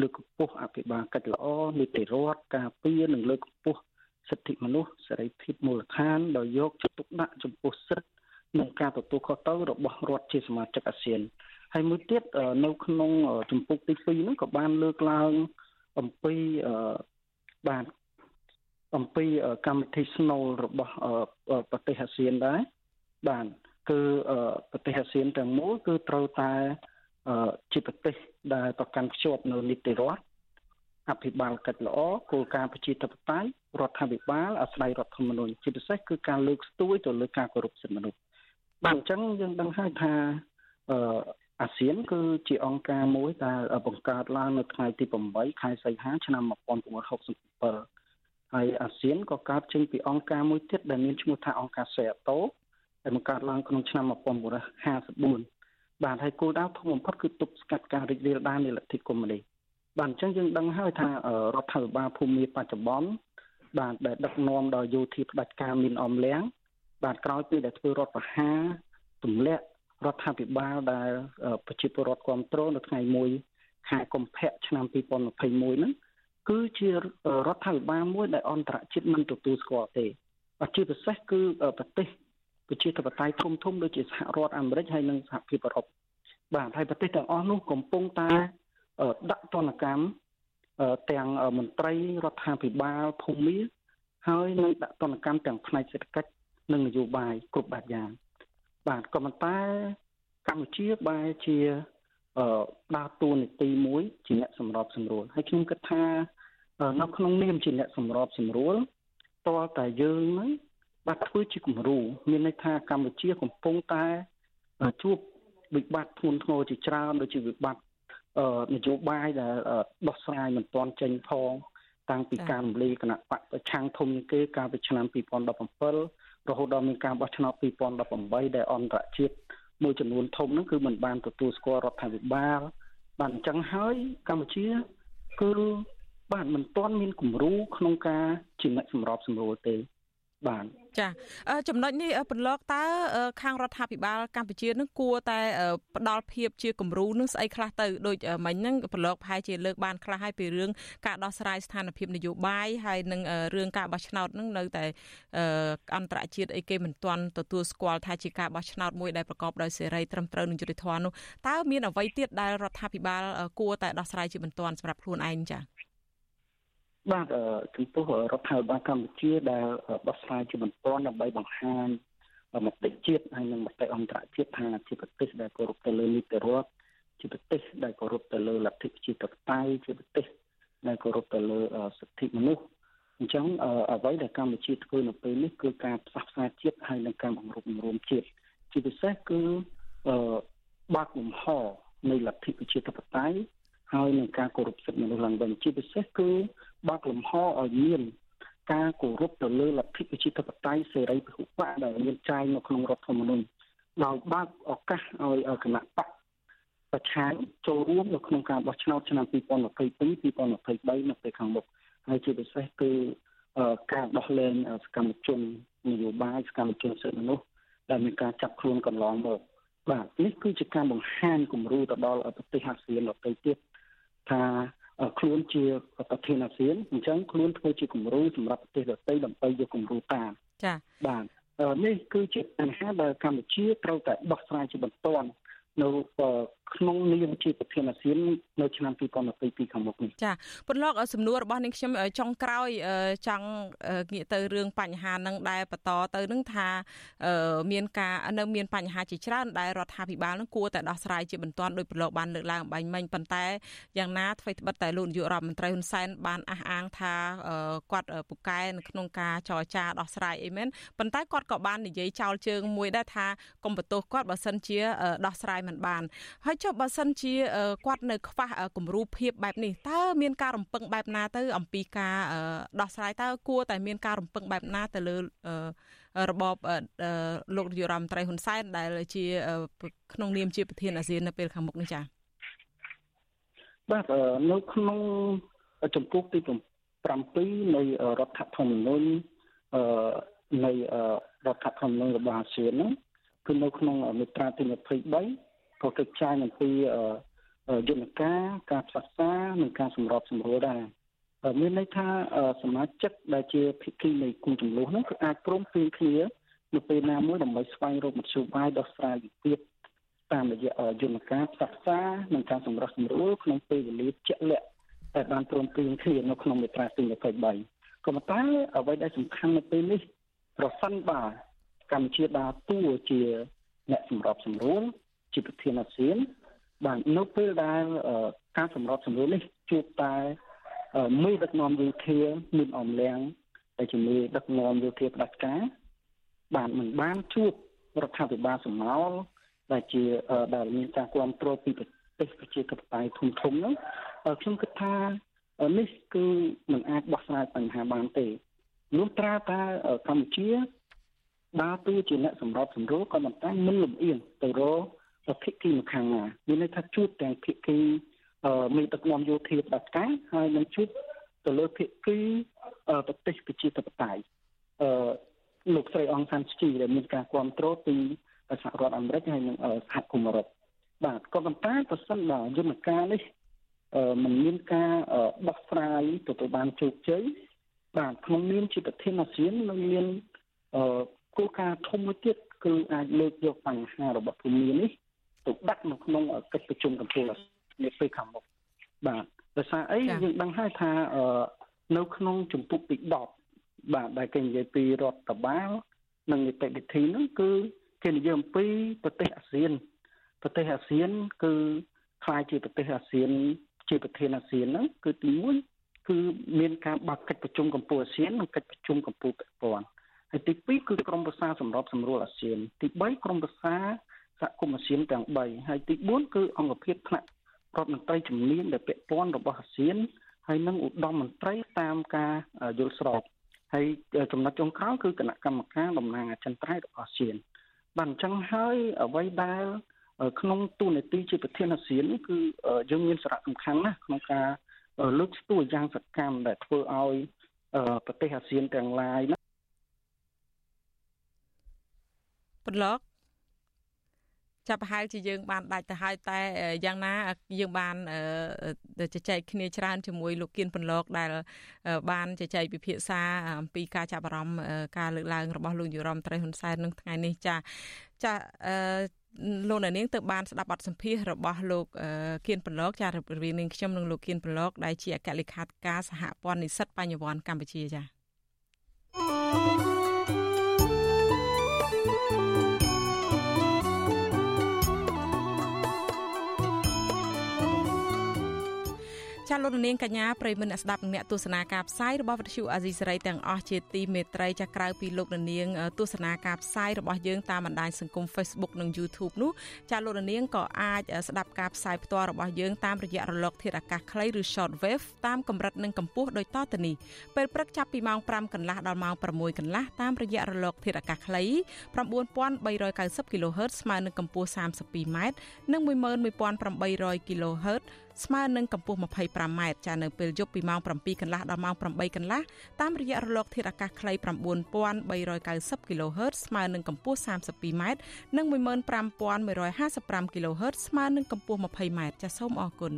លើកកម្ពស់អភិបាលកិច្ចល្អនីតិរដ្ឋការពារនិងលើកកម្ពស់សិទ្ធិមនុស្សសេរីភាពមូលដ្ឋានដោយយកចិត្តទុកដាក់ចំពោះសិទ្ធិនិងការទទួលខុសត្រូវរបស់រដ្ឋជាសមាជិកអាស៊ាន ហើយមួយទៀតនៅក្នុងជំពូកទី2ហ្នឹងក៏បានលើកឡើងអំពីបាទអំពីកម្មវិធីស្នូលរបស់ប្រទេសអាស៊ានដែរបាទគឺប្រទេសអាស៊ានទាំងមូលគឺត្រូវតែជាប្រទេសដែលប្រកាន់ខ្ជាប់នៅនីតិរដ្ឋអភិបាលកិច្ចល្អគោលការណ៍ប្រជាធិបតេយ្យរដ្ឋាភិបាលអាស្រ័យរដ្ឋធម្មនុញ្ញជាពិសេសគឺការលើកស្ទួយទៅលើការគោរពសិទ្ធិមនុស្សបាទអញ្ចឹងយើងដឹងហើយថាអឺ អាស៊ានគឺជាអង្គការមួយដែលបង្កើតឡើងនៅថ្ងៃទី8ខែសីហាឆ្នាំ1967ហើយអាស៊ានក៏កើតចេញពីអង្គការមួយទៀតដែលមានឈ្មោះថាអង្គការសេអាតូដែលបង្កើតឡើងក្នុងឆ្នាំ1954បាទហើយគោលដៅធំបំផុតគឺទប់ស្កាត់ការរីករាលដាលនៃលទ្ធិកុម្មុយនីសបាទអញ្ចឹងយើងដឹងហើយថារដ្ឋាភិបាលភូមាបច្ចុប្បន្នបាទដែលដឹកនាំដោយយោធាផ្ដាច់ការមានអមលៀងបាទក្រោយពីដែលធ្វើរដ្ឋប្រហារទម្លាក់ រដ្ឋាភិបាលដែលប្រជាពលរដ្ឋគ្រប់គ្រងនៅថ្ងៃ1ខែកុម្ភៈឆ្នាំ2021ហ្នឹងគឺជារដ្ឋាភិបាលមួយដែលអន្តរជាតិមិនទទួលស្គាល់ទេជាពិសេសគឺប្រទេសប្រជាធិបតេយ្យធំធំដូចជាសហរដ្ឋអាមេរិកហើយនិងសហភាពអឺរ៉ុបបាទហើយប្រទេសទាំងអស់នោះកំពុងតែដាក់ទណ្ឌកម្មទាំងមន្ត្រីរដ្ឋាភិបាលភូមិហើយនឹងដាក់ទណ្ឌកម្មទាំងផ្នែកសេដ្ឋកិច្ចនិងនយោបាយគ្រប់បែបយ៉ាង បាទក៏ប៉ុន្តែកម្ពុជាបែរជាអឺដើរតួនាទីមួយជាអ្នកសម្របសម្រួលហើយខ្ញុំគិតថានៅក្នុងនាមជាអ្នកសម្របសម្រួលតើតែយើងហ្នឹងបាទធ្វើជាគំរូមានន័យថាកម្ពុជាកំពុងតែជួបវិបត្តិធ្ងន់ធ្ងរជាច្រើនដូចជាវិបត្តិនយោបាយដែលដោះស្រាយមិនទាន់ចេញផងតាំងពីការរំលាយគណៈបកប្រឆាំងធំគេកាលពីឆ្នាំ2017 រហូតដល់មានការបោះឆ្នោត2018ដែលអន្តរជាតិមួយចំនួនធំហ្នឹងគឺมันបានទទួលស្គាល់រដ្ឋាភិបាលបាទអញ្ចឹងហើយកម្ពុជាគឺបាទមិនទាន់មានគំរូក្នុងការជាអ្នកសម្របសម្រួលទេបាទ ចាចំណុចនេះពន្លកតើខាងរដ្ឋាភិបាលកម្ពុជានឹងគួរតែផ្ដល់ភាពជាគំរូនឹងស្អីខ្លះទៅដូចមិញហ្នឹងពន្លកប្រហែលជាលើកបានខ្លះហើយពីរឿងការដោះស្រាយស្ថានភាពនយោបាយហើយនឹងរឿងការបោះឆ្នោតហ្នឹងនៅតែអន្តរជាតិអីគេមិនទាន់ទទួលស្គាល់ថាជាការបោះឆ្នោតមួយដែលប្រកបដោយសេរីត្រឹមត្រូវនឹងយុត្តិធម៌នោះតើមានអ្វីទៀតដែលរដ្ឋាភិបាលគួរតែដោះស្រាយជាបន្ទាន់សម្រាប់ខ្លួនឯងចា៎ បាទចំពោះរដ្ឋាភិបាលកម្ពុជាដែលបោះស្រាយជាបន្ទាន់ដើម្បីបង្ហាញមតិជាតិហើយនិងមតិអន្តរជាតិថាជាប្រទេសដែលគោរពទៅលើនីតិរដ្ឋជាប្រទេសដែលគោរពទៅលើលទ្ធិប្រជាធិបតេយ្យជាប្រទេសដែលគោរពទៅលើសិទ្ធិមនុស្សអញ្ចឹងអ្វីដែលកម្ពុជាធ្វើនៅពេលនេះគឺការផ្សះផ្សាជាតិហើយនិងការបង្រួបបង្រួមជាតិជាពិសេសគឺបើកលំហនៃលទ្ធិប្រជាធិបតេយ្យ ហើយនឹងការគោរពសិទ្ធិមនុស្សឡើងវិញជាពិសេសគឺបើកលំហឲ្យមានការគោរពទៅលើលទ្ធិប្រជាធិបតេយ្យសេរីពហុបកដែលមានចែងនៅក្នុងរដ្ឋធម្មនុញ្ញដោយបើកឱកាសឲ្យគណៈបកប្រឆាំងចូលរួមនៅក្នុងការបោះឆ្នោតឆ្នាំ2022 2023នៅពេលខាងមុខហើយជាពិសេសគឺការដោះលែងសកម្មជននយោបាយសកម្មជនសិទ្ធិមនុស្សដែលមានការចាប់ខ្លួនកន្លងមកបាទនេះគឺជាការបង្ហាញគំរូទៅដល់ប្រទេសអាស៊ានដទៃទៀត ថាខ្លួនជាប្រធានអាស៊ានអញ្ចឹងខ្លួនធ្វើជាគំរូសម្រាប់ប្រទេសដទៃដើម្បីយកគំរូតាមចា៎បាទនេះគឺជាបញ្ហាដែលកម្ពុជាត្រូវតែដោះស្រាយជាបន្ទាន់នៅក្នុងនាមជាប្រធានអាស៊ាននៅឆ្នាំ2022ខាងមុខនេះចាពន្លកសំណួររបស់នាងខ្ញុំចុងក្រោយចង់ងាកទៅរឿងបញ្ហានឹងដែលបន្តទៅនឹងថាមានការនៅមានបញ្ហាជាច្រើនដែលរដ្ឋាភិបាលនឹងគួរតែដោះស្រាយជាបន្ទាន់ដោយប្រឡូកបានលើកឡើងបាញ់មិញប៉ុន្តែយ៉ាងណាអ្វីត្បិតតែលោកនាយករដ្ឋមន្ត្រីហ៊ុនសែនបានអះអាងថាគាត់ពូកែនៅក្នុងការចរចាដោះស្រាយអីមែនប៉ុន្តែគាត់ក៏បាននិយាយចោលជើងមួយដែរថាកុំបន្ទោសគាត់បើសិនជាដោះស្រាយមិនបានហើយចុះបើសិនជាគាត់នៅខ្វះគំរូភាពបែបនេះតើមានការរំពឹងបែបណាទៅ អំពីការដោះស្រាយតើគួរតែមានការរំពឹងបែបណាទៅលើរបបលោកនាយរដ្ឋមន្ត្រីហ៊ុនសែនដែលជាក្នុងនាមជាប្រធានអាស៊ាននៅពេលខាងមុខនេះចា៎បាទនៅក្នុងចំពោះទី7នៃរដ្ឋធម្មនុញ្ញនៃរដ្ឋធម្មនុញ្ញរបស់អាស៊ានហ្នឹងគឺនៅក្នុងមាត្រាទី23 ក៏កិច្ចចែងអំពីយន្តការការផ្សះផ្សានិងការសម្របសម្រួលដែរមានន័យថាសមាជិកដែលជាភាគីនៃគុំចំនួនហ្នឹងគឺអាចព្រមព្រៀងគ្នានៅពេលណាមួយដើម្បីស្វែងរកមធ្យោបាយដោះស្រាយវិវាទតាមរយៈយន្តការផ្សះផ្សានិងការសម្របសម្រួលក្នុងពេលវេលាជាក់លាក់តែបានព្រមព្រៀងគ្នានៅក្នុងមាត្រាទី23ក៏ប៉ុន្តែអ្វីដែលសំខាន់នៅពេលនេះប្រសិនបើកម្ពុជាដើរតួជាអ្នកសម្របសម្រួល ជាប្រធានអាស៊ានបាទនៅពេលដែលការសម្របសម្រួលនេះជួបតែមេដឹកនាំយោធាមានអំលាំងដែលជាមេដឹកនាំយោធាផ្ដាច់ការបានមិនបានជួបរដ្ឋាភិបាលសំណោលដែលជាដែលមានការគ្រប់គ្រងពីប្រទេសប្រជាធិបតេយ្យធំធំនោះខ្ញុំគិតថានេះគឺមិនអាចបោះស្រាយបញ្ហាបានទេនោះត្រាតែកម្ពុជាដើរតួជាអ្នកសម្របសម្រួលក៏ប៉ុន្តែមិនលំអៀងទៅរក ភាគីម្ខាងណាមានន័យថាជួបទាំងភាគីមានដឹកនាំយោធាផ្ដាច់ការហើយនឹងជួបទៅលើភាគីប្រទេសប្រជាធិបតេយ្យអឺលោកស្រីអង្សានស្ជីដែលមានការគ្រប់គ្រងពីសហរដ្ឋអាមេរិកហើយនិងសហគមន៍អឺរ៉ុបបាទក៏ប៉ុន្តែប្រសិនបើយន្តការនេះมันមានការដោះស្រាយទទួលបានជោគជ័យបាទក្នុងនាមជាប្រធានអាស៊ាននឹងមានគោលការណ៍ធំមួយទៀតគឺអាចលើកយកបញ្ហារបស់ភូមិនេះ ទៅដាក់នៅក្នុងកិច្ចប្រជុំកំពូលនាពេលខាងមុខបាទដោយសារអីយើងដឹងហើយថានៅក្នុងជំពូកទី10បាទដែលគេនិយាយពីរដ្ឋបាលនិងនីតិវិធីហ្នឹងគឺគេនិយាយអំពីប្រទេសអាស៊ានប្រទេសអាស៊ាន គឺខ្លាយជាប្រទេសអាស៊ាន ជាប្រធានអាស៊ានហ្នឹងគឺទី1គឺមានការបើកកិច្ចប្រជុំកម្ពុជាអាស៊ាននិងកិច្ចប្រជុំកម្ពុជាពាក់ព័ន្ធហើយទី2គឺក្រមប្រសាសម្របសម្រួលអាស៊ាន ទី3ក្រមប្រសា សហគមន៍អាស៊ានទាំង3ហើយទី4គឺអង្គភាពថ្នាក់រដ្ឋមន្ត្រីជំនាញដែលពាក់ព័ន្ធរបស់អាស៊ានហើយនិងឧត្តមមន្ត្រីតាមការយល់ស្របហើយចំណុចចុងក្រោយគឺគណៈកម្មការតំណាងអចិន្ត្រៃយ៍របស់អាស៊ានបាទអញ្ចឹងហើយអ្វីដែលក្នុងទូនាទីជាប្រធានអាស៊ានគឺយើងមានសារៈសំខាន់ណាស់ក្នុងការលើកស្ទួយយ៉ាងសកម្មដែលធ្វើឲ្យប្រទេសអាស៊ានទាំងឡាយណាប្លុក ចាប់ប្រហែលជាយើងបានដាច់ទៅហើយតែយ៉ាងណាយើងបានជជែកគ្នាច្រើនជាមួយលោកគៀនពន្លកដែលបានជជែកពិភាក្សាអំពីការចាប់អារម្មណ៍ការលើកឡើងរបស់លោកយុរ៉មត្រីហ៊ុនសែននឹងថ្ងៃនេះចាចាលោកនាងទៅបានស្ដាប់បទសម្ភាសរបស់លោកគៀនប្រឡកចារវាងនាងខ្ញុំនិងលោកគៀនប្រឡកដែលជាអគ្គលេខាធិការសហព័ន្ធនិស្សិតបញ្ញវន្តកម្ពុជាចា ចាលោកនាងកញ្ញាប្រិមមអ្នកស្ដាប់អ្នកទស្សនាការផ្សាយរបស់វិទ្យុអាស៊ីសេរីទាំងអស់ជាទីមេត្រីចាក្រៅពីលោកនាងទស្សនាការផ្សាយរបស់យើងតាមបណ្ដាញសង្គម Facebook និង YouTube នោះចាលោកនាងក៏អាចស្ដាប់ការផ្សាយផ្ទាល់របស់យើងតាមរយៈរលកធាតុអាកាសខ្លីឬ Shortwave តាមកម្រិតនិងកម្ពស់ដូចតទៅនេះពេលព្រឹកចាប់ពីម៉ោង5កន្លះដល់ម៉ោង6កន្លះតាមរយៈរលកធាតុអាកាសខ្លី9390 kHz ស្មើនឹងកម្ពស់ 32m និង11800 kHz ស្មើនឹងកម្ពស់ 25m ចានៅពេលយប់ពីម៉ោង7កន្លះដល់ម៉ោង8កន្លះតាមរយៈរលកធាតុអាកាសខ្លី9390 kHz ស្មើនឹងកម្ពស់ 32m និង15155 kHz ស្មើនឹងកម្ពស់ 20m ចាសសូមអរគុណ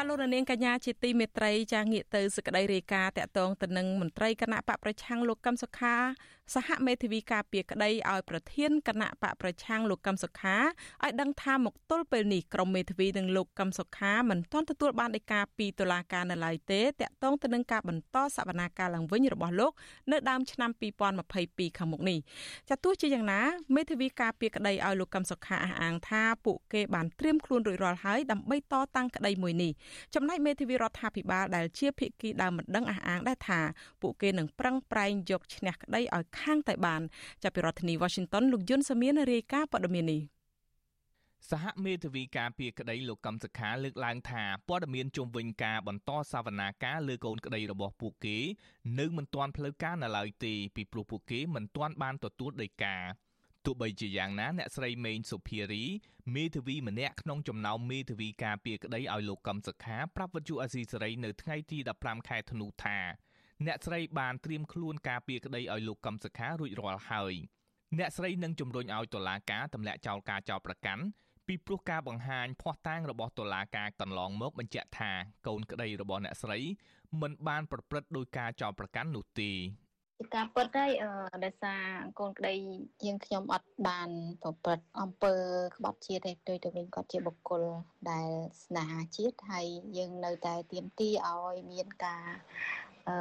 ចាលោកនាងកញ្ញាជាទីមេត្រីចាងាកទៅសេចក្តីរាយការណ៍តាក់ទងទៅនឹងមន្ត្រីគណៈបកប្រឆាំងលោកកឹមសុខា សហមេធាវីការពីក្តីឲ្យប្រធានគណៈបកប្រឆាំងលោកកឹមសុខាឲ្យដឹងថាមកទល់ពេលនេះក្រុមមេធាវីនិងលោកកឹមសុខាមិនទាន់ទទួលបានដីកាពីតុលាការនៅឡើយទេតាក់ទងទៅនឹងការបន្តសវនាការឡើងវិញរបស់លោកនៅដើមឆ្នាំ2022ខាងមុខនេះចាទោះជាយ៉ាងណាមេធាវីការពីក្តីឲ្យលោកកឹមសុខាអះអាងថាពួកគេបានត្រៀមខ្លួនរួចរាល់ហើយដើម្បីតតាំងក្តីមួយនេះចំណែកមេធាវីរដ្ឋាភិបាលដែលជាភាគីដើមមិនដឹងអះអាងដែរថាពួកគេនឹងប្រឹងប្រែងយកឈ្នះក្តីឲ្យខាងតែបានចាប់ពីរដ្ឋធានី Washington លោកយុនសាមៀនរាយការណ៍ព័ត៌មាននេះសហមេធាវីការពីក្តីលោកកំសខាលើកឡើងថាព័ត៌មានជុំវិញការបន្តសវនាការលើកូនក្តីរបស់ពួកគេ នៅមិនទាន់ផ្លូវការនៅឡើយទេពីព្រោះពួកគេមិនទាន់បានទទួលដីកា ទោះបីជាយ៉ាងណាអ្នកស្រីមេងសុភារីមេធាវីម្នាក់ក្នុងចំណោមមេធាវីការពីក្តីឲ្យលោកកំសខាប្រាប់វិទ្យុអាស៊ីសេរីនៅថ្ងៃទី15ខែធ្នូថាអ្នកស្រីបានត្រៀមខ្លួនការពារក្តីឲ្យលោកកឹមសុខារួចរាល់ហើយអ្នកស្រីនឹងជំរុញឲ្យតុលាការទម្លាក់ចោលការចោទប្រកាន់ពីព្រោះការបង្ហាញភ័ស្តុតាងរបស់តុលាការកន្លងមកបញ្ជាក់ថាកូនក្តីរបស់អ្នកស្រីមិនបានប្រព្រឹត្តដោយការចោទប្រកាន់នោះទេ ជាការពិតហើយដោយសារកូនក្តីយើងខ្ញុំអត់បានប្រព្រឹត្តអំពើក្បត់ជាតិទេដោយទៅវិញគាត់ជាបុគ្គលដែលស្នេហាជាតិហើយយើងនៅតែទៀមទីឲ្យមានការអឺ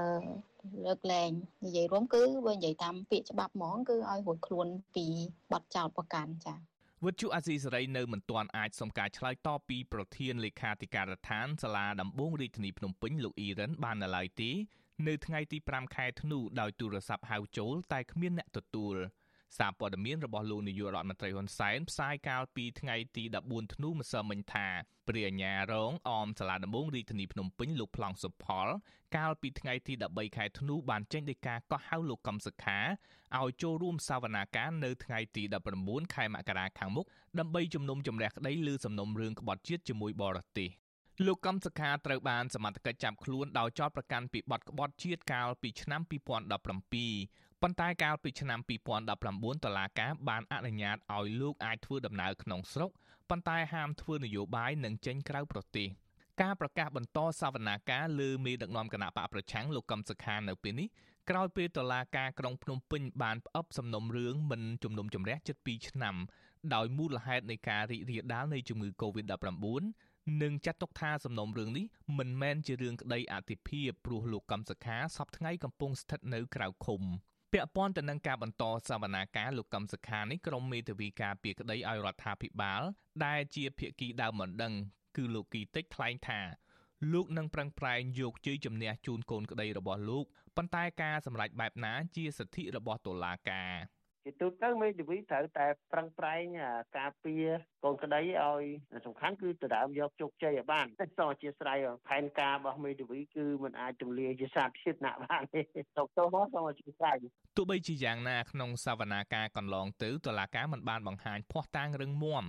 លើកលែងនិយាយរួមគឺបើនិយាយតាមពាក្យច្បាប់ហ្មងគឺឲ្យរួចខ្លួនពីបទចោទប្រកាន់ចា៎វិទ្យុអាស៊ីសេរីនៅមិនទាន់អាចសុំការឆ្លើយតបពីប្រធានលេខាធិការដ្ឋានសាលាដំបងរាជធានីភ្នំពេញលោកអ៊ីរ៉ានបាននៅឡើយទេ នៅថ្ងៃទី5ខែធ្នូដោយទូរស័ព្ទហៅចូលតែគ្មានអ្នកទទួលសារព័ត៌មានរបស់លោកនាយករដ្ឋមន្ត្រីហ៊ុនសែនផ្សាយកាលពីថ្ងៃទី14ធ្នូម្សិលមិញថាព្រះអាញារងអមសាលាដំបងរាជធានីភ្នំពេញលោកប្លង់សុផល កាលពីថ្ងៃទី13ខែធ្នូបានចេញដីកាកោះហៅលោកកំសខាឲ្យចូលរួមសវនាការនៅថ្ងៃទី19ខែមករាខាងមុខដើម្បីជំនុំជម្រះក្តីលើសំណុំរឿងក្បត់ជាតិជាមួយបរទេស លោកកំសខាត្រូវបានសមត្ថកិច្ចចាប់ខ្លួនដោយចោទប្រកាន់ពីបទក្បត់ជាតិកាលពីឆ្នាំ2017ប៉ុន្តែកាលពីឆ្នាំ2019តុលាការបានអនុញ្ញាតឲ្យលោកអាចធ្វើដំណើរក្នុងស្រុកប៉ុន្តែហាមធ្វើនយោបាយនិងចេញក្រៅប្រទេសការប្រកាសបន្តសវនាការលើមេដឹកនាំគណៈបកប្រឆាំងលោកកឹមសុខានៅពេលនេះក្រោយពេលតុលាការក្រុងភ្នំពេញបានផ្អឹបសំណុំរឿងមិនជំនុំជម្រះជិត2ឆ្នាំដោយមូលហេតុនៃការរីករាលដាលនៃជំងឺ Covid-19 និងចាត់ទុកថាសំណុំរឿងនេះមិនមែនជារឿងក្តីអធិភាពព្រោះលោកកឹមសុខាសពថ្ងៃកំពុងស្ថិតនៅក្រៅឃុំពាក់ព័ន្ធទៅនឹងការបន្តសវនាការលោកកឹមសុខានេះក្រុមមេធាវីការពីក្តីឲ្យរដ្ឋាភិបាល ដែលជាភាគីដើមមិនដឹង គឺលោកគីតិចថ្លែងថាលោកនឹងប្រឹងប្រែងយកជ័យជំនះជូនកូនក្តីរបស់លោកប៉ុន្តែការសម្រេចបែបណាជាសិទ្ធិរបស់តុលាការ ជាទូទៅមេធាវីត្រូវតែប្រឹងប្រែងការពារកូនក្តីឲ្យសំខាន់គឺដដើមយកជោគជ័យឲ្យបានតែសូមអធិស្ឋានផែនការរបស់មេធាវីគឺมันអាចទម្លាយជាសាធារណៈបានទេតោះតោះមកសូមអធិស្ឋានទោះបីជាយ៉ាងណាក្នុងសវនាការកន្លងទៅតុលាការមិនបានបង្ហាញភ័ស្តុតាងរឹងមាំ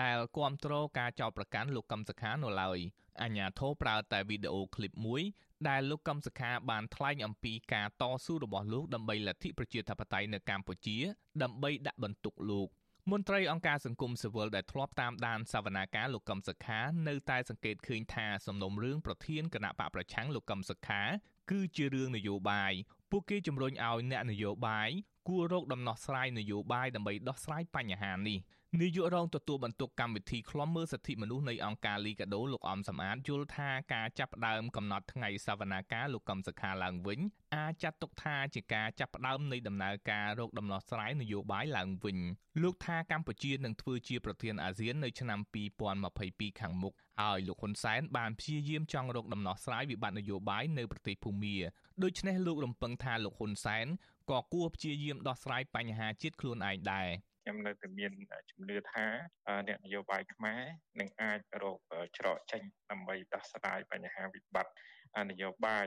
ដែលគ្រប់គ្រងការចោទប្រកាន់លោកកឹមសុខានៅឡើយ អញ្ញាធោប្រើតែវីដេអូឃ្លីបមួយ ដែលលោកកឹមសុខាបានថ្លែងអំពីការតស៊ូរបស់លោកដើម្បីលទ្ធិប្រជាធិបតេយ្យនៅកម្ពុជា ដើម្បីដាក់បន្ទុកលោកមន្ត្រីអង្គការសង្គមស៊ីវិលដែលធ្លាប់តាមដានសវនាការលោកកឹមសុខានៅតែសង្កេតឃើញថាសំណុំរឿងប្រធានគណៈបកប្រឆាំងលោកកឹមសុខា គឺជារឿងនយោបាយពួកគេជំរុញឲ្យអ្នកនយោបាយគួររកដំណោះស្រាយនយោបាយដើម្បីដោះស្រាយបញ្ហានេះ នាយករងទទួលបន្ទុកកម្មវិធីឃ្លាំមើលសិទ្ធិមនុស្សនៃអង្គការលីកាដូលោកអំសំអាតយល់ថាការចាប់ផ្ដើមកំណត់ថ្ងៃសវនាការលោកកឹមសុខាឡើងវិញអាចចាត់ទុកថាជាការចាប់ផ្ដើមនៃដំណើរការរកដំណោះស្រាយនយោបាយឡើងវិញលោកថាកម្ពុជានឹងធ្វើជាប្រធានអាស៊ាននៅឆ្នាំ2022ខាងមុខហើយលោកហ៊ុនសែនបានព្យាយាមចង់រកដំណោះស្រាយវិបត្តិនយោបាយនៅប្រទេសភូមាដូច្នេះលោករំពឹងថាលោកហ៊ុនសែនក៏គួរព្យាយាមដោះស្រាយបញ្ហាជាតិខ្លួនឯងដែរ ខ្ញុំនៅតែមានជំនឿថាអ្នកនយោបាយខ្មែរនឹងអាចរកច្រកចេញដើម្បីដោះស្រាយបញ្ហាវិបត្តិនយោបាយ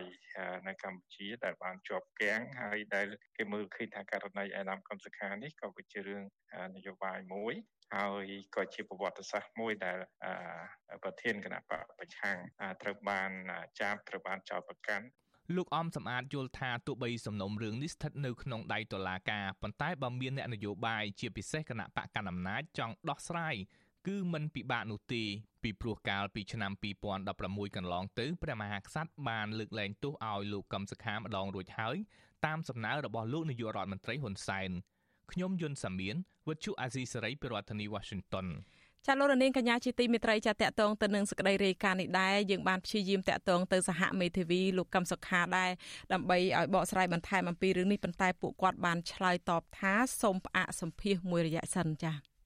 នៅកម្ពុជាដែលបានជាប់គាំងហើយដែលគេមើលឃើញថាករណីឯកឧត្តមកំសខានេះក៏ជារឿងនយោបាយមួយហើយក៏ជាប្រវត្តិសាស្ត្រមួយដែលប្រធានគណៈបកប្រឆាំងត្រូវបានចាប់ត្រូវបានចោទប្រកាន់ លោកអំសំអាតយល់ថាទោះបីសំណុំរឿងនេះស្ថិតនៅក្នុងដៃតុលាការប៉ុន្តែបើមានអ្នកនយោបាយជាពិសេសគណៈបកកណ្ដាលអំណាចចង់ដោះស្រាយគឺមិនពិបាកនោះទេពីព្រោះកាលពីឆ្នាំ2016កន្លងទៅព្រះមហាក្សត្របានលើកលែងទោសឲ្យលោកកឹមសុខាម្ដងរួចហើយតាមសំណើរបស់លោកនាយករដ្ឋមន្ត្រីហ៊ុនសែនខ្ញុំយុនសាមៀនវិទ្យុអាស៊ីសេរីពីរដ្ឋធានី Washington ចាលោករនាងកញ្ញាជាទីមេត្រីចាតកតងទៅនឹងសក្តីរាយការណ៍នេះដែរយើងបានព្យាយាមតកតងទៅសហមេធាវីលោកកឹមសុខាដែរដើម្បីឲ្យបកស្រាយបន្ថែមអំពីរឿងនេះប៉ុន្តែពួកគាត់បានឆ្លើយតបថាសូមផ្អាកសម្ភាសមួយរយៈសិនចា៎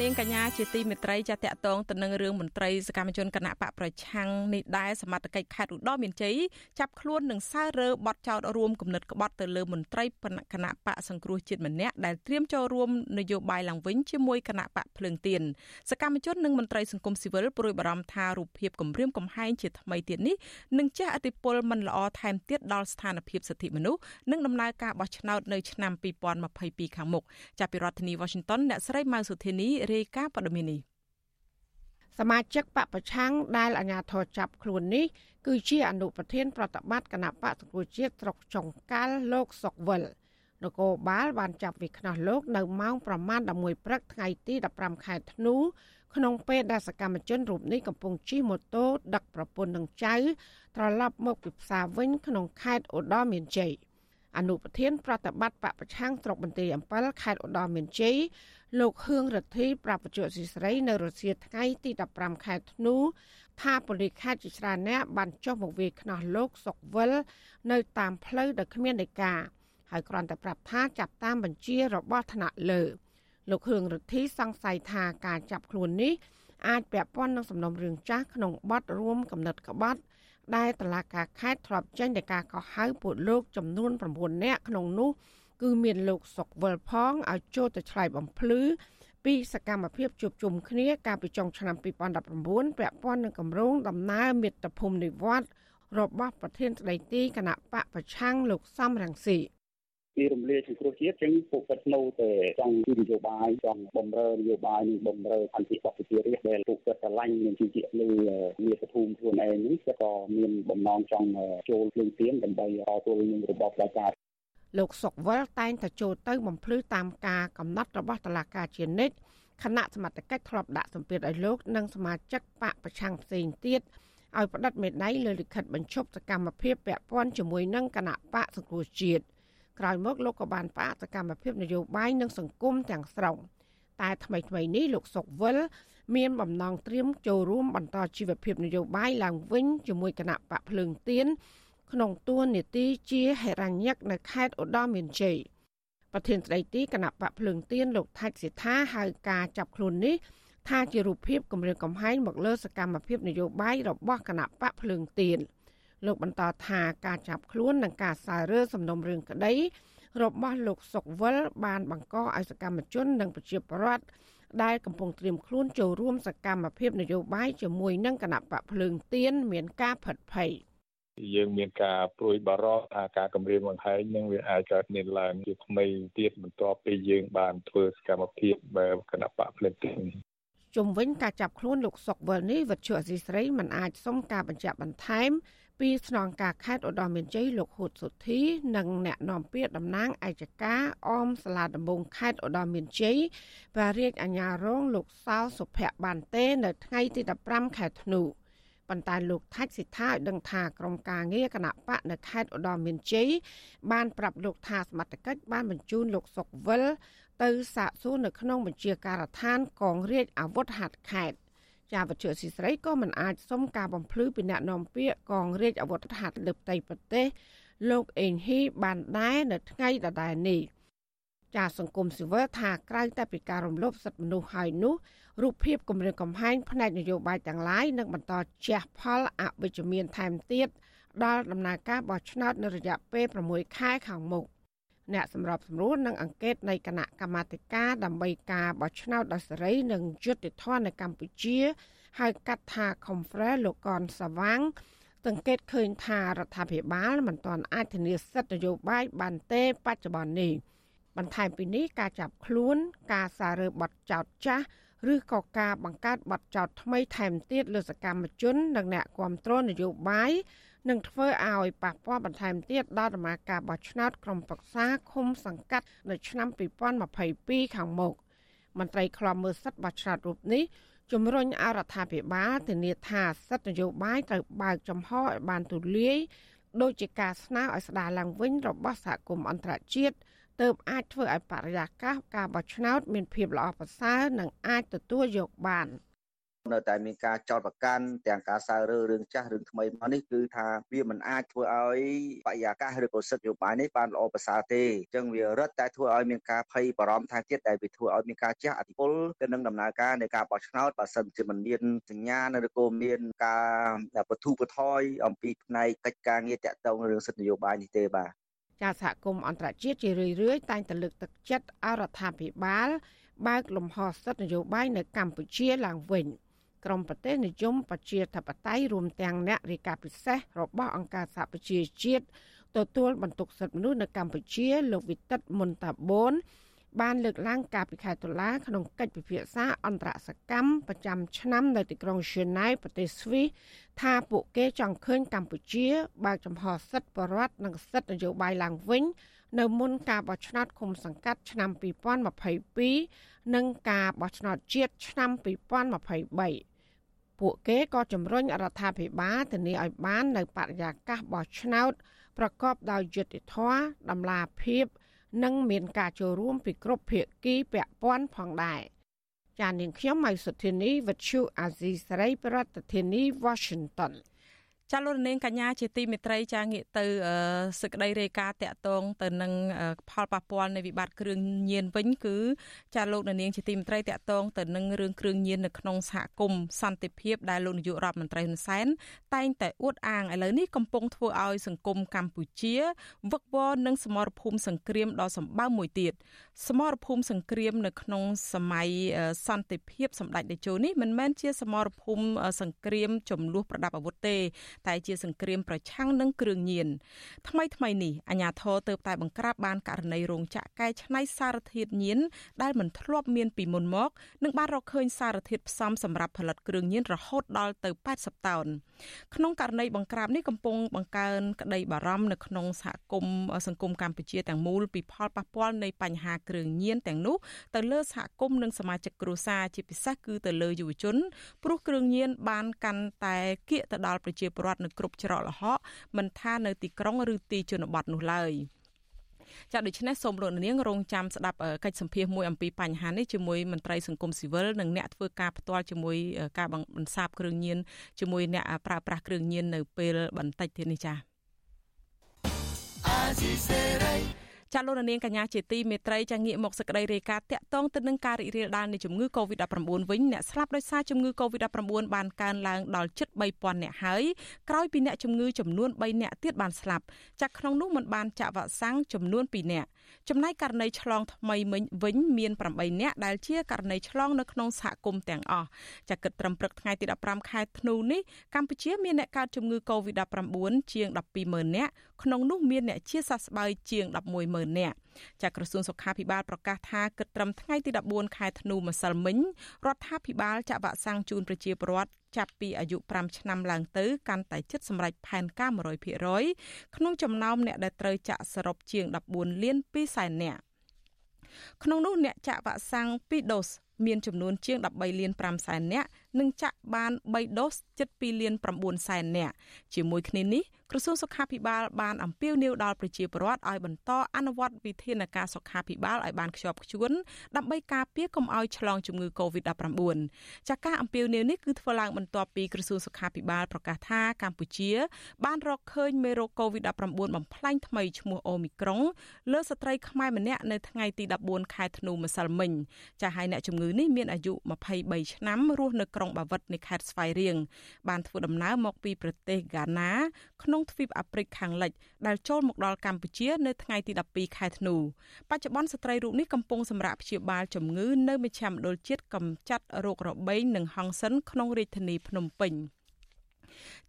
នាងកញ្ញាជាទីមេត្រីចាតកតងទៅនឹងរឿងមន្ត្រីសកម្មជនគណៈបកប្រឆាំងនេះដែរសមត្ថកិច្ចខេត្តឧត្តរមានជ័យចាប់ខ្លួននិងសើរើបទចោតរួមគំនិតក្បត់ទៅលើមន្ត្រីគណៈបកសង្គ្រោះជាតិម្នាក់ដែលត្រៀមចូលរួមនយោបាយឡើងវិញជាមួយគណៈបកភ្លើងទៀនសកម្មជននិងមន្ត្រីសង្គមស៊ីវិលព្រួយបារម្ភថារូបភាពគម្រាមកំហែងជាថ្មីទៀតនេះនឹងជះឥទ្ធិពលមិនល្អថែមទៀតដល់ស្ថានភាពសិទ្ធិមនុស្សនិងដំណើរការបោះឆ្នោតនៅឆ្នាំ2022ខាងមុខចាប់ពីរដ្ឋធានី Washington អ្នកស្រីម៉ៅសុធានីរាយការណ៍ព័ត៌មាននេះសមាជិកបពប្រឆាំងដែលអាជ្ញាធរចាប់ខ្លួននេះគឺជាអនុប្រធានប្រតិបត្តិគណៈបកសង្គ្រោះជាតិស្រុកចុងកាល់លោកសុកវិលនគរបាលបានចាប់វាខ្នោះលោកនៅម៉ោងប្រមាណ11ព្រឹកថ្ងៃទី15ខែធ្នូក្នុងពេលដែលសកម្មជនរូបនេះកំពុងជិះម៉ូតូដឹកប្រពន្ធនិងចៅត្រឡប់មកពីផ្សារវិញក្នុងខេត្តឧត្តរមានជ័យអនុប្រធានប្រតិបត្តិបពប្រឆាំងស្រុកបន្ទាយអំពិលខេត្តឧត្តរមានជ័យ លោកហឿងរទ្ធីប្រាប់បច្ចុប្បន្នស៊ីស្រីនៅរសៀលថ្ងៃទី15ខែធ្នូថាប៉ូលីសខេត្តជាច្រើនអ្នកបានចុះមកវាយខ្នោះលោកសុកវិលនៅតាមផ្លូវដោយគ្មានដីកាហើយគ្រាន់តែប្រាប់ថាចាប់តាមបញ្ជារបស់ថ្នាក់លើលោកហឿងរទ្ធីសង្ស័យថាការចាប់ខ្លួននេះអាចពាក់ព័ន្ធនឹងសំណុំរឿងចាស់ក្នុងបទរួមកំណត់ក្បត់ដែលតឡាការខេត្តធ្លាប់ចេញដោយការកោះហៅពួកលោកចំនួន9នាក់ក្នុងនោះ គឺមានលោកសុកវិលផងឲ្យចូលទៅឆ្លៃបំភ្លឺពីសកម្មភាពជួបជុំគ្នាកាលពីចុងឆ្នាំ2019ពាក់ព័ន្ធនឹងគម្រោងដំណើរមាតុភូមិនិវត្តរបស់ប្រធានស្ដីទីគណៈបកប្រឆាំងលោកសំរងស៊ីពីរំលាយសង្គ្រោះជាតិចឹងពួកគាត់នៅតែចង់ពីនយោបាយចង់បំរើនយោបាយនិងបំរើអន្តរជាតិប្រជារាស្ត្រដែលពួកគាត់ឆ្លាញ់នឹងជាលើមាសភូមិខ្លួនឯងនេះក៏មានបំណងចង់ចូលភ្លើងទៀនដើម្បីរកទល់នឹងរបបប្រជា លោកសុកវលតែងតែចូលទៅបំភ្លឺតាមការកំណត់របស់តុលាការជានិច្ចគណៈសមត្ថកិច្ចធ្លាប់ដាក់សម្ពាធឲ្យលោកនិងសមាជិកបកប្រឆាំងផ្សេងទៀតឲ្យផ្តិតមេដៃលើលិខិតបញ្ឈប់សកម្មភាពពាក់ព័ន្ធជាមួយនឹងគណៈបកសង្គ្រោះជាតិក្រោយមកលោកក៏បានផ្អាកសកម្មភាពនយោបាយនិងសង្គមទាំងស្រុងតែថ្មីថ្មីនេះលោកសុកវិលមានបំណងត្រៀមចូលរួមបន្តជីវភាពនយោបាយឡើងវិញជាមួយគណៈបកភ្លើងទៀន ក្នុងតួនាទីជាហិរញ្ញិកនៅខេត្តឧត្តរមានជ័យប្រធានស្ដីទីគណៈបកភ្លើងទៀនលោកថាច់សិដ្ឋាហៅការចាប់ខ្លួននេះថាជារូបភាពគម្រាមកំហែងមកលើសកម្មភាពនយោបាយរបស់គណៈបកភ្លើងទៀនលោកបន្តថាការចាប់ខ្លួននិងការសើរើសំណុំរឿងក្តី របស់លោកសុកវិលបានបង្កឲ្យសកម្មជននិងប្រជាពលរដ្ឋដែលកំពុងត្រៀមខ្លួនចូលរួមសកម្មភាពនយោបាយជាមួយនឹងគណៈបកភ្លើងទៀនមានការផិតភ័យ។ យើងមានការព្រួយបារម្ភថាការគម្រាមកំហែងនឹងវាអាចកើតមានឡើងជាថ្មីទៀតបន្ទាប់ពីយើងបានធ្វើសកម្មភាពបែបគណៈបកភ្លឹងទីជុំវិញការចាប់ខ្លួនលោកសុកវិលនេះវិទ្យុអសីស្រីមិនអាចសុំការបញ្ជាក់បន្ថែមពីស្នងការខេត្តឧត្តរមានជ័យលោកហួតសុធី និងអ្នកនាំពាក្យតំណាងឯកការអមសាលាដំបងខេត្តឧត្តរមានជ័យ và រាជអាជ្ញារងលោកសោសុភ័ក្របានទេ នៅថ្ងៃទី15ខែធ្នូ ប៉ុន្តែលោកថាច់សិដ្ឋាឲ្យដឹងថាក្រុមការងារគណៈបកនៅខេត្តឧត្តរមានជ័យបានប្រាប់លោកថាសមត្ថកិច្ចបានបញ្ជូនលោកសុកវិលទៅសាកសួរនៅក្នុងបញ្ជាការដ្ឋានកងរាជអាវុធហត្ថខេត្តជាវត្ថុស៊ីស្រីក៏មិនអាចសុំការបំភ្លឺពីអ្នកនាំពាក្យកងរាជអាវុធហត្ថលើផ្ទៃប្រទេសលោកអេងហ៊ីបានដែរនៅថ្ងៃដដែលនេះចាសង្គមស៊ីវិលថាក្រៅតែពីការរំលោភសិទ្ធិមនុស្សហើយនោះ រូបភាពគម្រាមកំហែងផ្នែកនយោបាយទាំងឡាយនឹងបន្តជះផលអវិជ្ជមានថែមទៀតដល់ដំណើរការបោះឆ្នោតនៅរយៈពេល6ខែខាងមុខអ្នកសម្របសម្រួលនឹងអង្កេតនៃគណៈកម្មាធិការដើម្បីការបោះឆ្នោតដោយសេរីនិងយុត្តិធម៌នៅកម្ពុជាហៅកាត់ថា Conference លោកកនសវាងសង្កេតឃើញថារដ្ឋាភិបាលមិនទាន់អាចធានាសិទ្ធិនយោបាយបានទេបច្ចុប្បន្ននេះបន្ថែមពីនេះការចាប់ខ្លួន ការសាររើបទចោតចាស់ ឬក៏ការបង្កើតបទចោទថ្មីថែមទៀតលើសកម្មជន និងអ្នកគ្រប់គ្រងនយោបាយនឹងធ្វើឲ្យប៉ះពាល់បន្ថែមទៀតដល់ដំណើរការបោះឆ្នោតក្រុមប្រឹក្សាឃុំសង្កាត់នៅឆ្នាំ2022ខាងមុខមន្ត្រីខ្លំមើលសិទ្ធិបោះឆ្នោតរូបនេះជំរុញអរដ្ឋាភិបាលធានាថាសិទ្ធិនយោបាយត្រូវបើកចំហឲ្យបានទូលាយដោយជាការស្នើឲ្យស្ដារឡើងវិញរបស់សហគមន៍អន្តរជាតិ ទើបអាចធ្វើឲ្យបរិយាកាសការបោះឆ្នោតមានភាពល្អប្រសើរនិងអាចទទួលយកបាន។នៅតែមានការចោតប្រកាន់ទាំងការសើរើរឿងចាស់រឿងថ្មីមកនេះគឺថាវាមិនអាចធ្វើឲ្យបរិយាកាសឬក៏សិទ្ធិយោបាយនេះបានល្អប្រសើរទេអញ្ចឹងវារឹតតែធ្វើឲ្យមានការភ័យបារម្ភថែមទៀតដែលវាធ្វើឲ្យមានការជះឥទ្ធិពលទៅនឹងដំណើរការនៃការបោះឆ្នោតបើសិនជាមិនមានសញ្ញាឬក៏មានការបទុបថយអំពីផ្នែកកិច្ចការងារតាក់ទងរឿងសិទ្ធិនយោបាយនេះទេបាទ ចាសហគមន៍អន្តរជាតិជារឿយៗតែងតែលើកទឹកចិត្តអរដ្ឋាភិបាល បើកលំហសិទ្ធិនយោបាយនៅកម្ពុជាឡើងវិញ។ក្រមប្រទេសនិយមប្រជាធិបតេយ្យរួមទាំងអ្នករាយការណ៍ពិសេសរបស់អង្គការសហប្រជាជាតិទទួលបន្ទុកសិទ្ធិមនុស្សនៅកម្ពុជាលោកវិទិតមុនតាបូន បានលើកឡើងការពិខែតុលាក្នុងកិច្ចពិភាក្សាអន្តរសកម្មប្រចាំឆ្នាំនៅទីក្រុងហ្សឺណែវប្រទេសស្វីសថាពួកគេចង់ឃើញកម្ពុជាបើកចំហសិទ្ធិបរដ្ឋនិងសិទ្ធិនយោបាយឡើងវិញ នៅមុនការបោះឆ្នោតឃុំសង្កាត់ឆ្នាំ2022និងការបោះឆ្នោតជាតិឆ្នាំ2023ពួកគេក៏ជំរុញរដ្ឋាភិបាលធានាឲ្យបាននៅបរិយាកាសបោះឆ្នោតប្រកបដោយយុត្តិធម៌តម្លាភាព និងមានការចូលរួមពីគ្រប់ភាគីពាក់ព័ន្ធផងដែរចាននាងខ្ញុំម៉ៃសុធានីវិទ្យុអាស៊ីសេរីប្រធានាធិបតី Washington ចាលោកនាងកញ្ញាជាទីមេត្រីចាងាកទៅសេចក្តីរាយការណ៍តាក់ទងទៅនឹងផលប៉ះពាល់នៃវិបត្តិគ្រឿងញៀនវិញគឺចាលោកនាងជាទីមេត្រីតាក់ទងទៅនឹងរឿងគ្រឿងញៀននៅក្នុងសហគមន៍សន្តិភាពដែលលោកនាយករដ្ឋមន្ត្រីហ៊ុនសែនតែងតែអួតអាងឥឡូវនេះកំពុងធ្វើឲ្យសង្គមកម្ពុជាវឹកវរនឹងសមរភូមិសង្គ្រាមដ៏សម្បើមមួយទៀតសមរភូមិសង្គ្រាមនៅក្នុងសម័យសន្តិភាពសម្ដេចតេជោនេះមិនមែនជាសមរភូមិសង្គ្រាមចំនួនប្រដាប់អាវុធទេតែជាសង្គ្រាមប្រឆាំងនឹងគ្រឿងញៀនថ្មីថ្មីនេះអាញាធរទៅតែបង្ក្រាបបានករណីរោងចក្រកែច្នៃសារធាតុញៀនដែលមិនធ្លាប់មានពីមុនមកនិងបានរកឃើញសារធាតុផ្សំសម្រាប់ផលិតគ្រឿងញៀនរហូតដល់ទៅ80តោនក្នុងករណីបង្ក្រាបនេះកំពុងបង្កើនក្តីបារម្ភនៅក្នុងសហគមន៍សង្គមកម្ពុជាទាំងមូលពីផលប៉ះពាល់នៃបញ្ហាគ្រឿងញៀនទាំងនោះទៅលើសហគមន៍និងសមាជិកគ្រួសារជាពិសេសគឺទៅលើយុវជនព្រោះគ្រឿងញៀនបានកាន់តែគៀកទៅដល់ប្រជាពលរដ្ឋនៅគ្រប់ច្រកល្ហកមិនថានៅទីក្រុងឬទីជនបទនោះឡើយចាដូច្នេះសូមលោកនាងរងចាំស្ដាប់កិច្ចសម្ភាសមួយអំពីបញ្ហានេះជាមួយមន្ត្រីសង្គមស៊ីវិលនិងអ្នកធ្វើការផ្ទាល់ជាមួយការបន្សាបគ្រឿងញៀនជាមួយអ្នកប្រើប្រាស់គ្រឿងញៀននៅពេលបន្តិចទៀតនេះចាអាស៊ីសេរី ចាលោកនាងកញ្ញាជាទីមេត្រីចាងាកមកសក្តីរាយការណ៍តាក់ទងទៅនឹងការរីករាលដាលនៃជំងឺ Covid-19 វិញអ្នកស្លាប់ដោយសារជំងឺ Covid-19 បានកើនឡើងដល់ជិត3000អ្នកហើយក្រោយពីអ្នកជំងឺចំនួន3អ្នកទៀតបានស្លាប់ចាក្នុងនោះមិនបានចាក់វ៉ាក់សាំងចំនួន2អ្នកចំណែកករណីឆ្លងថ្មីវិញមាន8នាក់ដែលជាករណីឆ្លងនៅក្នុងសហគមន៍ទាំងអស់ចាគិតត្រឹមព្រឹកថ្ងៃទី15ខែធ្នូនេះកម្ពុជាមានអ្នកកើតជំងឺ Covid-19 ជាង120,000នាក់ ក្នុងនោះមានអ្នកជាសះស្បើយជាង110,000នាក់ចាក្រសួងសុខាភិបាលប្រកាសថាគិតត្រឹមថ្ងៃទី14ខែធ្នូម្សិលមិញរដ្ឋាភិបាលចាក់វ៉ាក់សាំងជូនប្រជាពលរដ្ឋចាប់ពីអាយុ5ឆ្នាំឡើងទៅកាន់តែជិតសម្រេចផែនការ100%ក្នុងចំណោមអ្នកដែលត្រូវចាក់សរុបជាង14លាន2សែននាក់ក្នុងនោះអ្នកចាក់វ៉ាក់សាំង2ដូសមានចំនួនជាង13លាន5សែននាក់និងចាក់បាន3ដូសជិត2លាន9សែននាក់ជាមួយគ្នានេះក្រសួងសុខាភិបាលបានអំពាវនាវដល់ប្រជាពលរដ្ឋឲ្យបន្តអនុវត្តវិធានការសុខាភិបាលឲ្យបានខ្ជាប់ខ្ជួនដើម្បីការពារកុំឲ្យឆ្លងជំងឺ Covid-19 ចាការអំពាវនាវនេះគឺធ្វើឡើងបន្ទាប់ពីក្រសួងសុខាភិបាលប្រកាសថាកម្ពុជា បានរកឃើញមេរោគ Covid-19 បំផ្លាញថ្មីឈ្មោះអូមីក្រុងលើស្ត្រីខ្មែរម្នាក់នៅថ្ងៃទី14ខែធ្នូម្សិលមិញចាហើយអ្នកជំងឺនេះមានអាយុ23ឆ្នាំរស់នៅក្រុងបាវិតនៃខេត្តស្វាយរៀងបានធ្វើដំណើរមកពីប្រទេសហ្គាណា ក្នុងទ្វីបអាហ្វ្រិកខាងលិចដែលចូលមកដល់កម្ពុជានៅថ្ងៃទី12ខែធ្នូបច្ចុប្បន្នស្ត្រីរូបនេះកំពុងសម្រាកព្យាបាលជំងឺនៅមជ្ឈមណ្ឌលជាតិកម្ចាត់រោគរបេងនិងហង្សិនក្នុងរាជធានីភ្នំពេញ។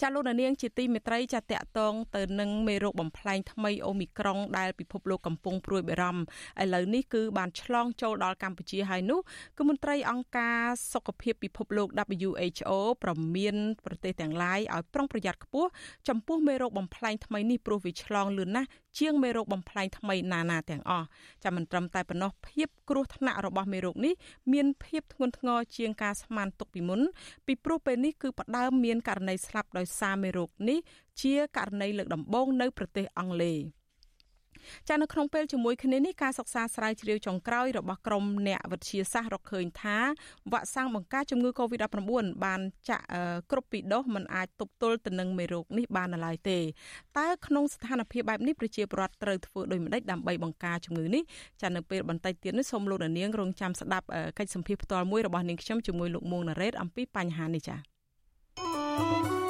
ចាលោកនាងជាទីមេត្រីចាតកតងទៅនឹងមេរោគបំផ្លែងថ្មីអូមីក្រុងដែលពិភពលោកកំពុងព្រួយបារម្ភឥឡូវនេះគឺបានឆ្លងចូលដល់កម្ពុជាហើយនោះគឺមន្ត្រីអង្គការសុខភាពពិភពលោក WHO ប្រមានប្រទេសទាំងឡាយឲ្យប្រុងប្រយ័ត្នខ្ពស់ចំពោះមេរោគបំផ្លែងថ្មីនេះព្រោះវាឆ្លងលឿនណាស់ ជាងមេរោគបំផ្លែងថ្មីណានាទាំងអស់ចាំមិនត្រឹមតែប៉ុណ្ណោះភាពគ្រោះថ្នាក់របស់មេរោគនេះមានភាពធ្ងន់ធ្ងរជាងការស្មានទុកពីមុនពីព្រោះពេលនេះគឺផ្ដើមមានករណីស្លាប់ដោយសារមេរោគនេះជាករណីលើកដំបូងនៅប្រទេសអង់គ្លេស ចានៅក្នុងពេលជាមួយគ្នានេះការសិក្សាស្រាវជ្រាវចុងក្រោយរបស់ក្រុមអ្នកវិទ្យាសាស្ត្ររកឃើញថាវ៉ាក់សាំងបង្ការជំងឺ Covid-19 បានចាក់គ្រប់ពីដូសមិនអាចទប់ទល់ទៅនឹងមេរោគនេះបានឡើយទេតើក្នុងស្ថានភាពបែបនេះប្រជាពលរដ្ឋត្រូវធ្វើដូចម្តេចដើម្បីបង្ការជំងឺនេះចានៅពេលបន្តិចទៀតនេះសូមលោកនាងរងចាំស្ដាប់កិច្ចសម្ភាសផ្ទាល់មួយរបស់នាងខ្ញុំជាមួយលោកមួងណារ៉េតអំពីបញ្ហានេះចា៎ចា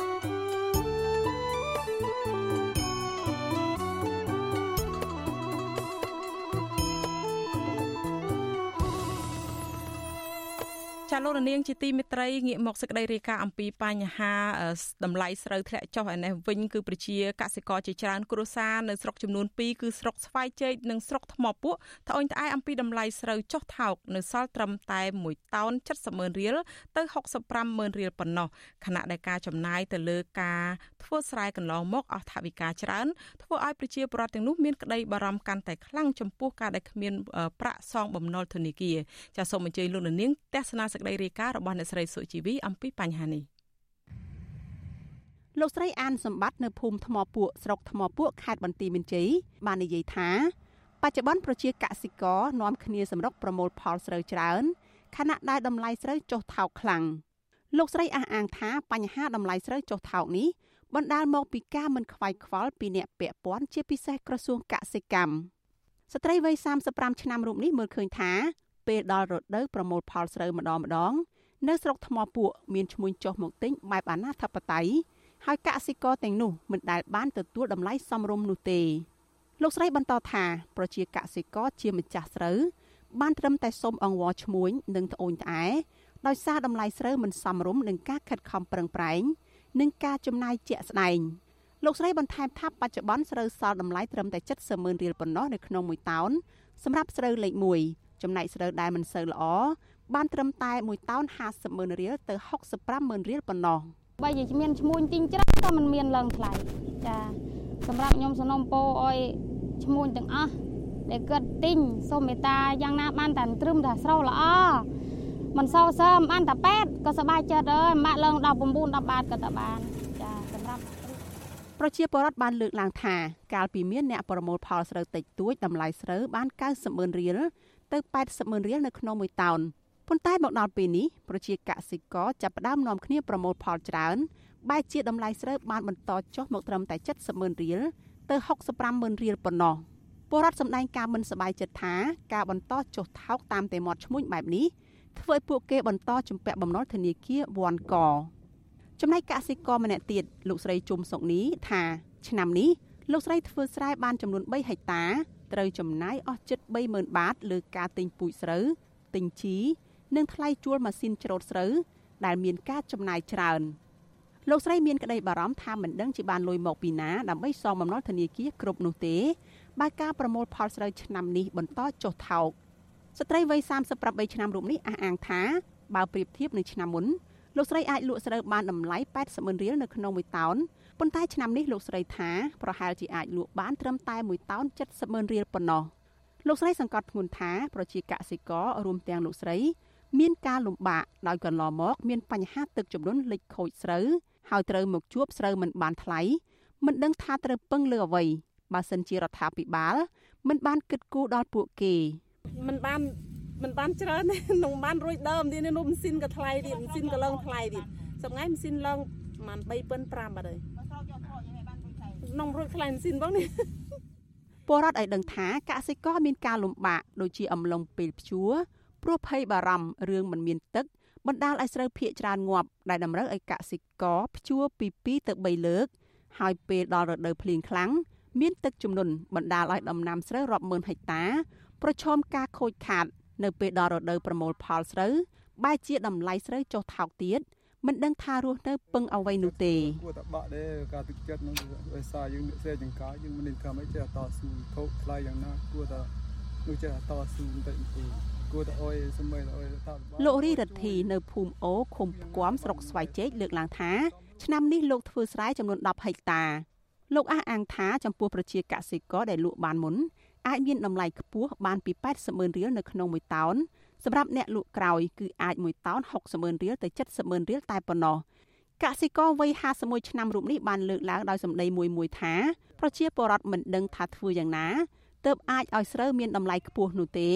លោករនាងជាទីមេត្រីងាកមកសេចក្តីរាយការណ៍អំពីបញ្ហាតម្លៃស្រូវធ្លាក់ចុះឯនេះវិញគឺប្រជាកសិករជាច្រើនគ្រួសារនៅស្រុកចំនួន2គឺស្រុកស្វាយជែកនិងស្រុកថ្មពួកត្អូញត្អែអំពីតម្លៃស្រូវចុះថោកនៅសល់ត្រឹមតែ1តោន70ម៉ឺនរៀលទៅ65ម៉ឺនរៀលប៉ុណ្ណោះខណៈដែលការចំណាយទៅលើការធ្វើស្រែកន្លងមកអស់ថវិកាច្រើនធ្វើឲ្យប្រជាពលរដ្ឋទាំងនោះមានក្តីបារម្ភកាន់តែខ្លាំងចំពោះការដែលគ្មានប្រាក់សងបំណុលធនាគារចាសសូមអញ្ជើញលោកនាងទស្សនាសេចក្តីរាយការណ៍របស់អ្នកស្រីសុជីវីអំពីបញ្ហានេះលោកស្រីអានសម្បត្តិនៅភូមិថ្មពួកស្រុកថ្មពួកខេត្តបន្ទាយមានជ័យបាននិយាយថាបច្ចុប្បន្នប្រជាកសិករនាំគ្នាសម្រុកប្រមូលផលស្រូវច្រើនខណៈដែលតម្លៃស្រូវចុះថោកខ្លាំងលោកស្រីអះអាងថាបញ្ហាតម្លៃស្រូវចុះថោកនេះបណ្ដាលមកពីការមិនខ្វាយខ្វល់ពីអ្នកពាក់ព័ន្ធជាពិសេសក្រសួងកសិកម្មស្ត្រីវ័យ35ឆ្នាំរូបនេះមើលឃើញថា ពេលដល់រដូវប្រមូលផលស្រូវម្ដងម្ដង នៅស្រុកថ្មពួកមានឈ្មោះចុះមកទិញបែបអាណាធិបតេយ្យហើយកសិករទាំងនោះមិនដែលបានទទួលតម្លៃសមរម្យនោះទេលោកស្រីបន្តថាប្រជាកសិករជាម្ចាស់ស្រូវបានត្រឹមតែសុំអង្វរឈ្មួញនិងត្អូញត្អែដោយសារតម្លៃស្រូវមិនសមរម្យនឹងការខិតខំប្រឹងប្រែងនិងការចំណាយជាក់ស្ដែងលោកស្រីបន្ថែមថាបច្ចុប្បន្នស្រូវសល់តម្លៃត្រឹមតែ70ម៉ឺនរៀលប៉ុណ្ណោះនៅក្នុងមួយតោនសម្រាប់ស្រូវលេខ1 ចំណែកស្រូវដែលមិនសូវល្អបានត្រឹមតែ1តោន50ម៉ឺនរៀលទៅ65ម៉ឺនរៀលប៉ុណ្ណោះបើនិយាយមានឈ្មោះទិញច្រើនក៏มันមានឡើងថ្លៃចាសម្រាប់ខ្ញុំសនំពោឲ្យឈ្មោះទាំងអស់ដែលគាត់ទិញសូមមេត្តាយ៉ាងណាបានតែត្រឹមតែស្រោល្អមិនសោសើមបានតែ8ក៏សบายចិត្តអើយម៉ាក់ឡើង19 10បាតក៏តែបានចាសម្រាប់ប្រជាពលរដ្ឋបានលើកឡើងថាកាលពីមានអ្នកប្រមូលផលស្រូវតិចតួចតម្លៃស្រូវបាន90ម៉ឺនរៀល ទៅ80ម៉ឺនរៀលនៅក្នុងមួយតោនប៉ុន្តែមកដល់ពេលនេះប្រជាកសិករចាប់ផ្ដើមនាំគ្នាប្រមូលផលច្រើនបែរជាតម្លៃស្រូវបានបន្តចុះមកត្រឹមតែ70ម៉ឺនរៀលទៅ65ម៉ឺនរៀលប៉ុណ្ណោះពលរដ្ឋសម្ដែងការមិនសប្បាយចិត្តថាការបន្តចុះថោកតាមតែមាត់ឈ្មួញបែបនេះធ្វើឲ្យពួកគេបន្តជំពាក់បំណុលធនាគារវ៉ាន់កចំណែកកសិករម្នាក់ទៀតលោកស្រីជុំសុកនេះថាឆ្នាំនេះលោកស្រីធ្វើស្រែបានចំនួន3ហិកតា ត្រូវចំណាយអស់ជិត30000បាតលើការទិញពូជស្រូវទិញជីនិងថ្លៃជួលម៉ាស៊ីនច្រូតស្រូវដែលមានការចំណាយច្រើនលោកស្រីមានក្តីបារម្ភថាមិនដឹងជាបានលុយមកពីណាដើម្បីសងបំណុលធនាគារគ្រប់នោះទេបើការប្រមូលផលស្រូវឆ្នាំនេះបន្តចុះថោកស្ត្រីវ័យ38ឆ្នាំរូបនេះអះអាងថាបើប្រៀបធៀបនឹងឆ្នាំមុនលោកស្រីអាចលក់ស្រូវបានតម្លៃ80ម៉ឺនរៀលនៅក្នុងមួយតោន ប៉ុន្តែឆ្នាំនេះលោកស្រីថាប្រហែលជាអាចលក់បានត្រឹមតែមួយតោន70ម៉ឺនរៀលប៉ុណ្ណោះលោកស្រីសង្កត់ធ្ងន់ថាប្រជាកសិកររួមទាំងលោកស្រី មានការលំបាកដោយកន្លងមក មានបញ្ហាទឹកជំនន់លិចខូចស្រូវហើយត្រូវមកជួបស្រូវមិនបានថ្លៃមិនដឹងថាត្រូវពឹងលើអ្វីបើសិនជារដ្ឋាភិបាលមិនបានគិតគូរដល់ពួកគេមិនបានមិនបានច្រើនទេនឹងបានរួចដើមទៀតនោះម៉ាស៊ីនក៏ថ្លៃទៀតម៉ាស៊ីនក៏ឡើងថ្លៃទៀតសម្ងាយម៉ាស៊ីនឡើងប្រហែល3.5បាត់ហើយក្នុងរួចថ្លៃម៉ាស៊ីនបងនេះពលរដ្ឋឲ្យដឹងថាកសិករមានការលំបាកដូចជាអំឡុងពេលភ្ជួរព្រោះភ័យបារម្ភរឿងមិនមានទឹកបណ្ដាលឲ្យស្រូវភាកច្រើនងាប់ដែលតម្រូវឲ្យកសិករភ្ជួរពី2ទៅ3លើក ហើយពេលដល់រដូវភ្លៀងខ្លាំងមានទឹកជំនន់បណ្ដាលឲ្យដំណាំស្រូវរាប់ម៉ឺនហិកតា ប្រឈមការខូចខាត នៅពេលដល់រដូវប្រមូលផលស្រូវបែរជាតម្លៃស្រូវចុះថោកទៀត មិនដឹងថារស់នៅពឹងអ្វីនោះទេគួរតែបាក់ដែរការទឹកចិត្តនោះដោយសារយើងអ្នកសេចង្ការយើងមិននឹងធ្វើអីចេះតស៊ូថោកថ្លៃយ៉ាងណាគួរតែនោះចេះតស៊ូបន្តិចបន្តួចគួរតែអុយសម្បីអុយថាលោករីរិទ្ធីនៅភូមិអូឃុំផ្គាំស្រុកស្វាយជែកលើកឡើងថាឆ្នាំនេះលោកធ្វើស្រែចំនួន10ហិកតាលោកអះអាងថាចំពោះប្រជាកសិករដែលលក់បានមុនអាចមានតម្លៃខ្ពស់បានពី80ម៉ឺនរៀលនៅក្នុងមួយតោន សម្រាប់អ្នកលក់ក្រោយគឺអាចមួយតោន60ម៉ឺនរៀលទៅ70ម៉ឺនរៀលតែប៉ុណ្ណោះកសិករវ័យ51ឆ្នាំរូបនេះបានលើកឡើងដោយសម្ដីមួយមួយថាប្រជាពលរដ្ឋមិនដឹងថាធ្វើយ៉ាងណាទើបអាចឲ្យស្រូវមានតម្លៃខ្ពស់នោះទេ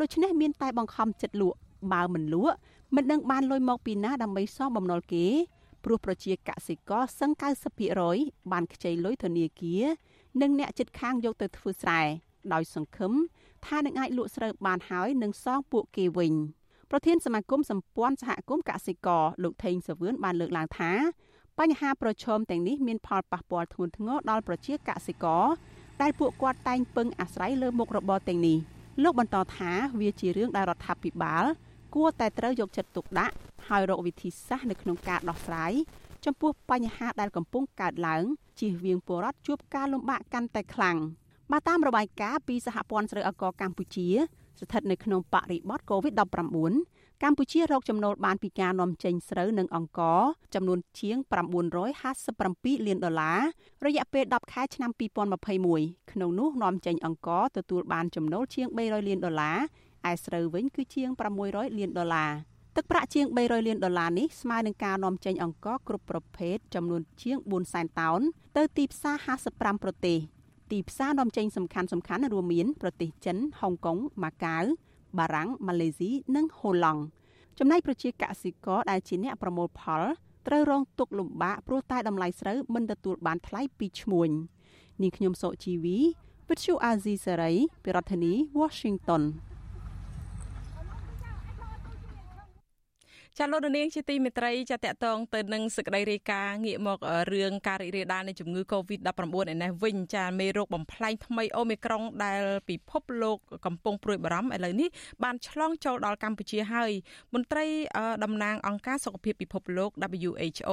ដូច្នេះមានតែបង្ខំចិត្តលក់បើមិនលក់មិនដឹងបានលុយមកពីណាដើម្បីសងបំណុលគេព្រោះប្រជាកសិករសឹង90%បានខ្ចីលុយធនាគារនិងអ្នកចិត្តខាងយកទៅធ្វើស្រែដោយសង្ឃឹម ថានឹងអាចលក់ស្រូវបានហើយនឹងសងពួកគេវិញប្រធានសមាគមសម្ព័ន្ធសហគមន៍កសិករលោកថេងសវឿនបានលើកឡើងថាបញ្ហាប្រឈមទាំងនេះមានផលប៉ះពាល់ធ្ងន់ធ្ងរដល់ប្រជាកសិករដែលពួកគាត់តែងពឹងអាស្រ័យលើមុខរបរទាំងនេះលោកបន្តថាវាជារឿងដែលរដ្ឋាភិបាលគួរតែត្រូវយកចិត្តទុកដាក់ហើយរកវិធីសាស្ត្រនៅក្នុងការដោះស្រាយចំពោះបញ្ហាដែលកំពុងកើតឡើងជៀសវាងពលរដ្ឋជួបការលំបាកកាន់តែខ្លាំង។ បើតាមរបាយការណ៍ពីសហព័ន្ធស្រូវអកកម្ពុជា ស្ថិតនៅក្នុងបរិបទ COVID-19 កម្ពុជារកចំណូលបានពីការនាំចេញស្រូវនិងអង្ករចំនួនជាង957លានដុល្លាររយៈពេល10ខែឆ្នាំ2021ក្នុងនោះនាំចេញអង្ករទទួលបានចំណូលជាង300លានដុល្លារឯស្រូវវិញគឺជាង600លានដុល្លារទឹកប្រាក់ជាង300លានដុល្លារនេះស្មើនឹងការនាំចេញអង្ករគ្រប់ប្រភេទចំនួនជាង4សែនតោនទៅទីផ្សារ55ប្រទេស ទីផ្សារនាំចេញសំខាន់សំខាន់រួមមានប្រទេសចិនហុងកុងម៉ាកាវបារាំងម៉ាឡេស៊ីនិងហូឡង់ចំណែកប្រជាកសិករដែលជាអ្នកប្រមូលផលត្រូវរងទុក្ខលំបាកព្រោះតែតម្លៃស្រូវមិនទទួលបានថ្លៃពីឈ្មួញនាងខ្ញុំសុជីវីវិទ្យុអាស៊ីសេរីពីរដ្ឋធានី Washington ចាលោកនាងជាទីមេត្រីចាតកតងទៅនឹងសេចក្តីរាយការណ៍ងាកមករឿងការរីករាលដាលនៃជំងឺ Covid-19 ឯនេះវិញចាមេរោគបំផ្លែងថ្មីអូមីក្រុងដែលពិភពលោកកំពុងព្រួយបារម្ភឥឡូវនេះបានឆ្លងចូលដល់កម្ពុជាហើយមន្ត្រីតំណាងអង្គការសុខភាពពិភពលោក WHO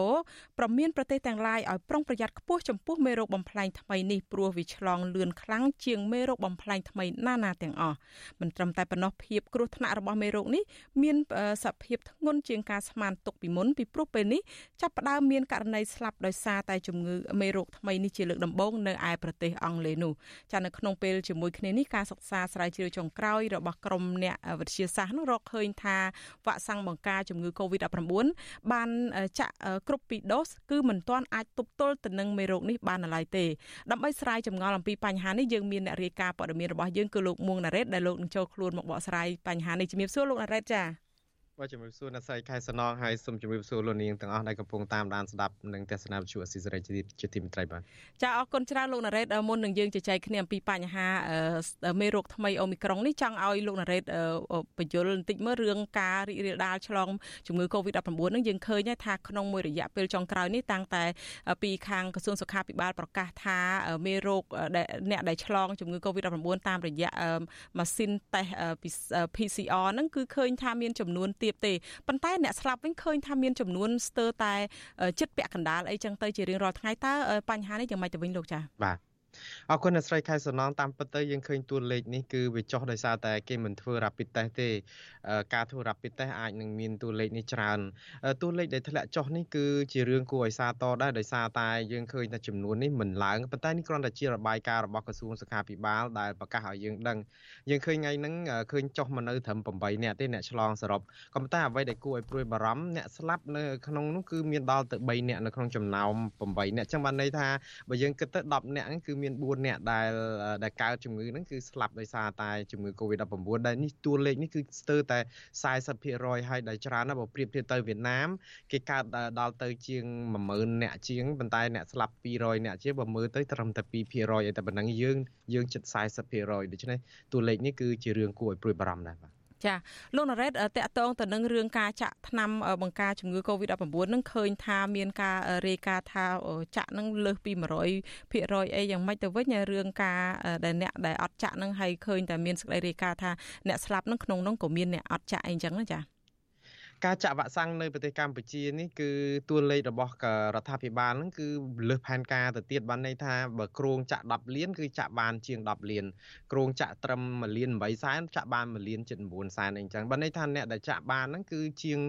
ប្រមានប្រទេសទាំងឡាយឲ្យប្រុងប្រយ័ត្នខ្ពស់ចំពោះមេរោគបំផ្លែងថ្មីនេះព្រោះវាឆ្លងលឿនខ្លាំងជាងមេរោគបំផ្លែងថ្មីណាណាទាំងអស់មិនត្រឹមតែប៉ុណ្ណោះភាពគ្រោះថ្នាក់របស់មេរោគនេះមានសភាពធ្ងន់ជាងការស្មានទុកពីមុនពីព្រោះពេលនេះចាប់ផ្ដើមមានករណីស្លាប់ដោយសារតែជំងឺមេរោគថ្មីនេះជាលើកដំបូងនៅឯប្រទេសអង់គ្លេសនោះចានៅក្នុងពេលជាមួយគ្នានេះការសិក្សាស្រាវជ្រាវចុងក្រោយរបស់ក្រុមអ្នកវិទ្យាសាស្ត្រនោះរកឃើញថាវ៉ាក់សាំងបង្ការជំងឺ Covid-19 បានចាក់គ្រប់ពីរដូសគឺមិនទាន់អាចទប់ទល់ទៅនឹងមេរោគនេះបានឡើយទេដើម្បីស្រាយចម្ងល់អំពីបញ្ហានេះយើងមានអ្នករាយការណ៍ព័ត៌មានរបស់យើងគឺលោកមួងណារ៉េតដែលលោកនឹងចូលខ្លួនមកបកស្រាយបញ្ហានេះជំរាបសួរលោកណារ៉េតចា បាទជំរាបសួរអ្នកស្រីខែសណងហើយសូមជំរាបសួរលោកនាងទាំងអស់ដែលកំពុងតាមដានស្ដាប់និងទស្សនាវិទ្យុអស៊ីសេរីជាទីមេត្រីបាទចាអរគុណច្រើនលោកណារ៉េតមុននឹងយើងជជែកគ្នាអំពីបញ្ហាមេរោគថ្មីអូមីក្រុងនេះចង់ឲ្យលោកណារ៉េតបញ្យល់បន្តិចមើលរឿងការរីករាលដាលឆ្លងជំងឺ Covid-19 នឹងយើងឃើញថាក្នុងមួយរយៈពេលចុងក្រោយនេះតាំងតែពីខាងក្រសួងសុខាភិបាលប្រកាសថាមេរោគអ្នកដែលឆ្លងជំងឺ Covid-19 តាមរយៈម៉ាស៊ីនតេស្ត PCR ហ្នឹងគឺឃើញថាមានចំនួនទៀតទេប៉ុន្តែអ្នកស្លាប់វិញឃើញថាមានចំនួនស្ទើរតែចិត្តពាក់កណ្ដាលអីចឹងទៅជារៀងរាល់ថ្ងៃតើបញ្ហានេះយ៉ាងម៉េចទៅវិញលោកចា៎បាទ អរគុណអ្នកស្រីខែសំណងតាមពិតទៅយើងឃើញតួលេខនេះគឺវាចុះដោយសារតែគេមិនធ្វើ rapid test ទេការធ្វើ rapid test អាចនឹងមានតួលេខនេះច្រើនតួលេខដែលធ្លាក់ចុះនេះគឺជារឿងគួរឲ្យសារតដែរដោយសារតែយើងឃើញថាចំនួននេះមិនឡើងប៉ុន្តែនេះគ្រាន់តែជារបាយការណ៍របស់ក្រសួងសុខាភិបាលដែលប្រកាសឲ្យយើងដឹងយើងឃើញថ្ងៃហ្នឹងឃើញចុះមកនៅត្រឹម8នាក់ទេអ្នកឆ្លងសរុបក៏ប៉ុន្តែអ្វីដែលគួរឲ្យព្រួយបារម្ភអ្នកស្លាប់នៅក្នុងនោះគឺមានដល់ទៅ3នាក់នៅក្នុងចំណោម8នាក់ចឹងបានន័យថាបើយើងគិតទៅ10នាក់ហ្នឹងគឺមាន4នាក់ដែលដែលកើតជំងឺហ្នឹងគឺស្លាប់ដោយសារតែជំងឺ Covid-19 ដែលនេះតួលេខនេះគឺស្ទើរតែ40%ហើយដែលច្រើនណាស់បើប្រៀបធៀបទៅវៀតណាមគេកើតដល់ទៅជាង10000នាក់ជាងប៉ុន្តែអ្នកស្លាប់200នាក់ជាងបើមើលទៅត្រឹមតែ2%ឯតែប៉ុណ្ណឹងយើងយើងជិត40%ដូច្នេះតួលេខនេះគឺជារឿងគួរឲ្យព្រួយបារម្ភដែរបាទ ចាលោកណារ៉េតតកតងទៅនឹងរឿងការចាក់ថ្នាំបង្ការជំងឺ Covid-19 នឹងឃើញថាមានការរាយការណ៍ថាចាក់នឹងលើសពី100%អីយ៉ាងម៉េចទៅវិញរឿងការដែលអ្នកដែលអត់ចាក់នឹងហើយឃើញតែមានសេចក្តីរាយការណ៍ថាអ្នកស្លាប់នឹងក្នុងនោះក៏មានអ្នកអត់ចាក់អីចឹងណាចា ការចាក់វ៉ាក់សាំងនៅប្រទេសកម្ពុជានេះគឺតួលេខរបស់រដ្ឋាភិបាលហ្នឹងគឺលើសផែនការទៅទៀតបានន័យថាបើគ្រោងចាក់10លានគឺចាក់បានជាង10លានគ្រោងចាក់ត្រឹម1លាន8សែនចាក់បាន1លានជិត9សែនអីចឹងបានន័យថាអ្នកដែលចាក់បានហ្នឹងគឺជាង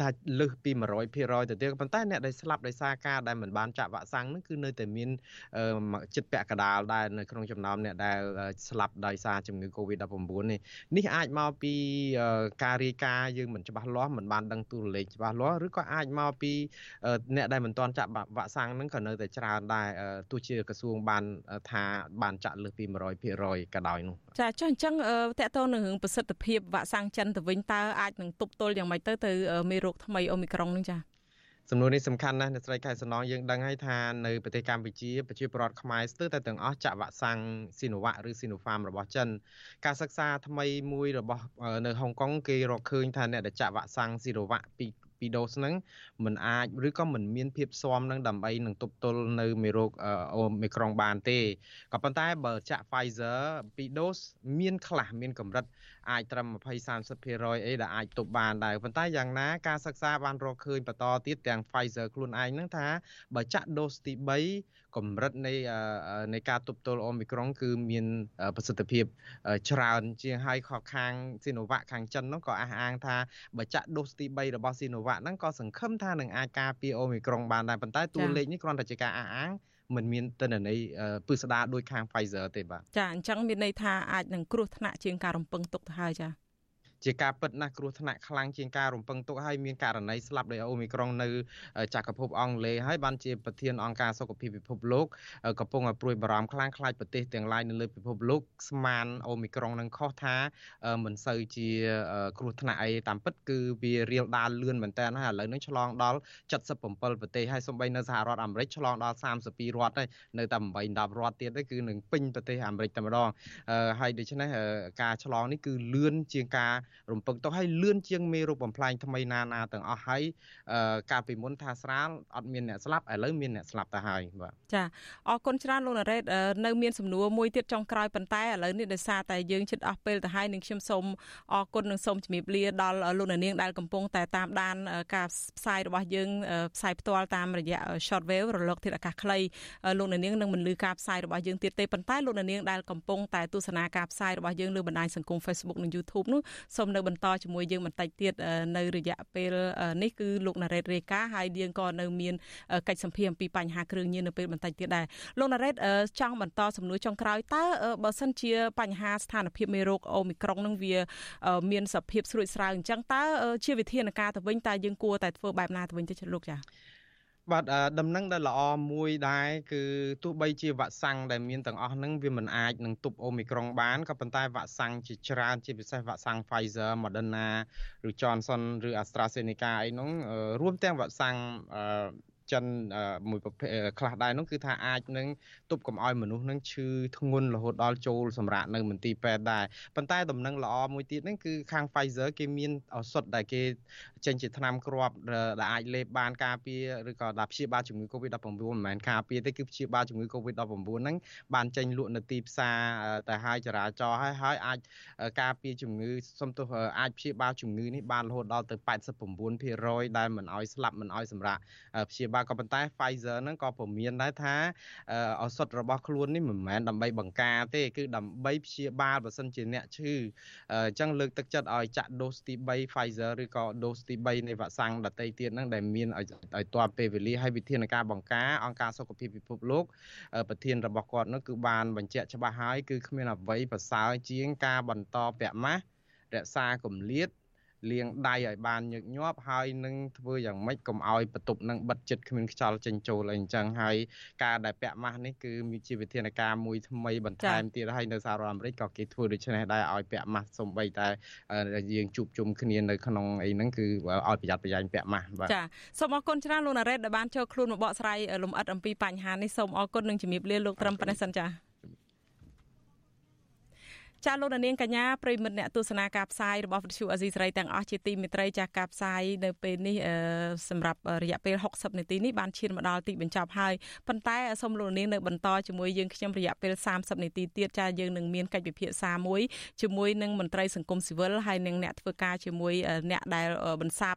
ថាលើសពី100%ទៅទៀតប៉ុន្តែអ្នកដែលស្លាប់ដោយសារការដែលមិនបានចាក់វ៉ាក់សាំងហ្នឹងគឺនៅតែមានចិត្តពាក់កណ្ដាលដែរនៅក្នុងចំណោមអ្នកដែលស្លាប់ដោយសារជំងឺ Covid-19 នេះនេះអាចមកពីការរាយការណ៍យើងមិនច្បាស់លាស់មិនបានដឹងទូរលេខច្បាស់លាស់ឬក៏អាចមកពីអ្នកដែលមិនទាន់ចាក់វ៉ាក់សាំងហ្នឹងក៏នៅតែច្រើនដែរទោះជាក្រសួងបានថាបានចាក់លើសពី100%ក៏ដោយនោះចាចុះអញ្ចឹងតកតទៅនឹងរឿងប្រសិទ្ធភាពវ៉ាក់សាំងចិនទៅវិញតើអាចនឹងទប់ទល់យ៉ាងម៉េចទៅទៅមេរោគថ្មីអូមីក្រុងហ្នឹងចា សំណួរនេះសំខាន់ណាស់អ្នកស្រីខែសំណងយើងដឹងហើយថានៅប្រទេសកម្ពុជាប្រជាពលរដ្ឋខ្មែរស្ទើរតែទាំងអស់ចាក់វ៉ាក់សាំងស៊ីណូវ៉ាក់ឬស៊ីណូហ្វាមរបស់ចិនការសិក្សាថ្មីមួយរបស់នៅហុងកុងគេរកឃើញថាអ្នកដែលចាក់វ៉ាក់សាំងស៊ីណូវ៉ាក់ពី ពីដូសហ្នឹងมันអាចឬក៏มันមានភាពស៊ាំនឹងដើម្បីនឹងទប់ទល់នៅមេរោគអូមីក្រុងបានទេក៏ប៉ុន្តែបើចាក់ Pfizer ពីដូសមានខ្លះមានកម្រិតអាចត្រឹម20 30%អីដែលអាចទប់បានដែរប៉ុន្តែយ៉ាងណាការសិក្សាបានរកឃើញបន្តទៀតទាំង Pfizer ខ្លួនឯងហ្នឹងថាបើចាក់ដូសទី3 កម្រិតនៃនៃការទប់ទល់អូមីក្រុង គឺមានប្រសិទ្ធភាពច្រើនជាងហើយខកខាងស៊ីណូវ៉ាក់ខាងចិននោះក៏អះអាងថាបើចាក់ដូសទី3របស់ស៊ីណូវ៉ាក់ហ្នឹងក៏សង្ឃឹមថានឹងអាចការពារអូមីក្រុងបានដែរប៉ុន្តែតួលេខនេះគ្រាន់តែជាការអះអាងមិនមានទិន្នន័យពិស្ដារដូចខាង Pfizer ទេបាទចាអញ្ចឹងមានន័យថាអាចនឹងគ្រោះថ្នាក់ជាងការរំពឹងទុកទៅហើយចា ជាការពិតណាស់គ្រោះថ្នាក់ខ្លាំងជាងការរំពឹងទុកហើយមានករណីស្លាប់ដោយអូមីក្រុងនៅចក្រភពអង់គ្លេសហើយបានជាប្រធានអង្គការសុខភាពពិភពលោកកំពុងឲ្យព្រួយបារម្ភខ្លាំងខ្លាចប្រទេសទាំងឡាយនៅលើពិភពលោកស្មានអូមីក្រុងនឹងខុសថាមិនសូវជាគ្រោះថ្នាក់អីតាមពិតគឺវារៀលដាលលឿនមែនតើហើយឥឡូវនេះឆ្លងដល់77ប្រទេសហើយសូម្បីនៅសហរដ្ឋអាមេរិកឆ្លងដល់32រដ្ឋហើយនៅតែ8 10រដ្ឋទៀតគឺនឹងពេញប្រទេសអាមេរិកតែម្ដងហើយដូច្នេះការឆ្លងនេះគឺលឿនជាងការរំពឹងទុកឲ្យលឿនជាងមេរោគបំផ្លាញថ្មីណាណាទាំងអស់ហើយកាលពីមុនថាស្រាលអត់មានអ្នកស្លាប់ឥឡូវមានអ្នកស្លាប់ទៅហើយបាទចាអរគុណច្រើនលោកណារ៉េតនៅមានសំណួរមួយទៀតចុងក្រោយប៉ុន្តែឥឡូវនេះដោយសារតែយើងជិតអស់ពេលទៅហើយនឹងខ្ញុំសូមអរគុណនិងសូមជំរាបលាដល់លោកនាងដែលកំពុងតែតាមដានការផ្សាយរបស់យើងផ្សាយផ្ទាល់តាមរយៈ short wave រលកធាតុអាកាសខ្លីលោកនាងនឹងមិនលឺការផ្សាយរបស់យើងទៀតទេប៉ុន្តែលោកនាងដែលកំពុងតែទស្សនាការផ្សាយរបស់យើងលើបណ្ដាញសង្គម Facebook និង YouTube នោះសូមនៅបន្តជាមួយយើងបន្តិចទៀតនៅរយៈពេលនេះគឺលោកណារ៉េតរេកាហើយយើងក៏នៅមានកិច្ចសម្ភារអំពីបញ្ហាគ្រឿងញៀននៅពេលបន្តិចទៀតដែរលោកណារ៉េតចង់បន្តសំណួរចុងក្រោយតើបើសិនជាបញ្ហាស្ថានភាពមេរោគអូមីក្រុងនឹងវា មានសភាពស្រួចស្រាវអញ្ចឹងតើជាវិធានការទៅវិញតើយើងគួរតែធ្វើបែបណាទៅវិញទៅលោកចា៎ បាទដំណឹងដែលល្អមួយដែរគឺទោះបីជាវ៉ាក់សាំងដែលមានទាំងអស់ហ្នឹងវាមិនអាចនឹងទប់អូមីក្រុងបានក៏ប៉ុន្តែវ៉ាក់សាំងជាច្រើនជាពិសេសវ៉ាក់សាំង Pfizer Moderna ឬ Johnson ឬ AstraZeneca អីហ្នឹងរួមទាំងវ៉ាក់សាំងចិនមួយប្រភេទខ្លះដែរនោះគឺថាអាចនឹងទប់កុំឲ្យមនុស្សនឹងឈឺធ្ងន់រហូតដល់ចូលសម្រាប់នៅមន្ទីរពេទ្យដែរប៉ុន្តែដំណឹងល្អមួយទៀតហ្នឹងគឺខាង Pfizer គេមានឱសថដែលគេ ចេញជាថ្នាំគ្រាប់ដែលអាចលេបបានការពារឬក៏ដែលព្យាបាលជំងឺ Covid-19 មិនមែនការពារទេគឺព្យាបាលជំងឺ Covid-19 ហ្នឹងបានចេញលក់នៅទីផ្សារតែហើយចរាចរណ៍ហើយហើយអាចការពារជំងឺសំទោសអាចព្យាបាលជំងឺនេះបានរហូតដល់ទៅ89%ដែលមិនឲ្យស្លាប់មិនឲ្យសម្រាប់ព្យាបាលក៏ប៉ុន្តែ Pfizer ហ្នឹងក៏ព្រមានដែរថាឱសថរបស់ខ្លួននេះមិនមែនដើម្បីបង្ការទេគឺដើម្បីព្យាបាលបើសិនជាអ្នកឈឺអញ្ចឹងលើកទឹកចិត្តឲ្យចាក់ដូសទី3 Pfizer ឬក៏ដូសទី3នៃវ៉ាក់សាំងដតៃទៀតហ្នឹងដែលមានឲ្យឲ្យទាន់ពេលវេលាហើយវិធានការបង្ការអង្គការសុខភាពពិភពលោកប្រធានរបស់គាត់នោះគឺបានបញ្ជាក់ច្បាស់ហើយគឺគ្មានអ្វីប្រសើរជាងការបន្តពាក់ម៉ាស់រក្សាគម្លាត លាងដៃឲ្យបានញឹកញាប់ហើយនឹងធ្វើយ៉ាងម៉េចកុំឲ្យបន្ទប់នឹងបិទជិតគ្មានខ្យល់ចេញចូលអីអញ្ចឹងហើយការដែលពាក់ម៉ាស់នេះគឺមានជាវិធានការមួយថ្មីបន្ថែមទៀតហើយនៅសហរដ្ឋអាមេរិកក៏គេធ្វើដូច្នេះដែរឲ្យពាក់ម៉ាស់សំបីតែយើងជួបជុំគ្នានៅក្នុងអីហ្នឹងគឺឲ្យប្រយ័ត្នប្រយែងពាក់ម៉ាស់បាទចាសូមអរគុណច្រើនលោកណារ៉េតដែលបានចូលខ្លួនមកបកស្រាយលំអិតអំពីបញ្ហានេះសូមអរគុណនិងជំរាបលាលោកត្រឹមប៉ុណ្ណេះសិនចា ចាលោកនាងកញ្ញាប្រិមិត្តអ្នកទស្សនាការផ្សាយរបស់វិទ្យុអេស៊ីសរ៉ៃទាំងអស់ជាទីមេត្រីចាស់ការផ្សាយនៅពេលនេះសម្រាប់រយៈពេល60នាទីនេះបានឈានមកដល់ទីបញ្ចប់ហើយប៉ុន្តែសូមលោកនាងនៅបន្តជាមួយយើងខ្ញុំរយៈពេល30នាទីទៀតចាស់យើងនឹងមានកិច្ចវិភាសាមួយជាមួយនឹងមន្ត្រីសង្គមស៊ីវិលហើយនិងអ្នកធ្វើការជាមួយអ្នកដែលបន្សាប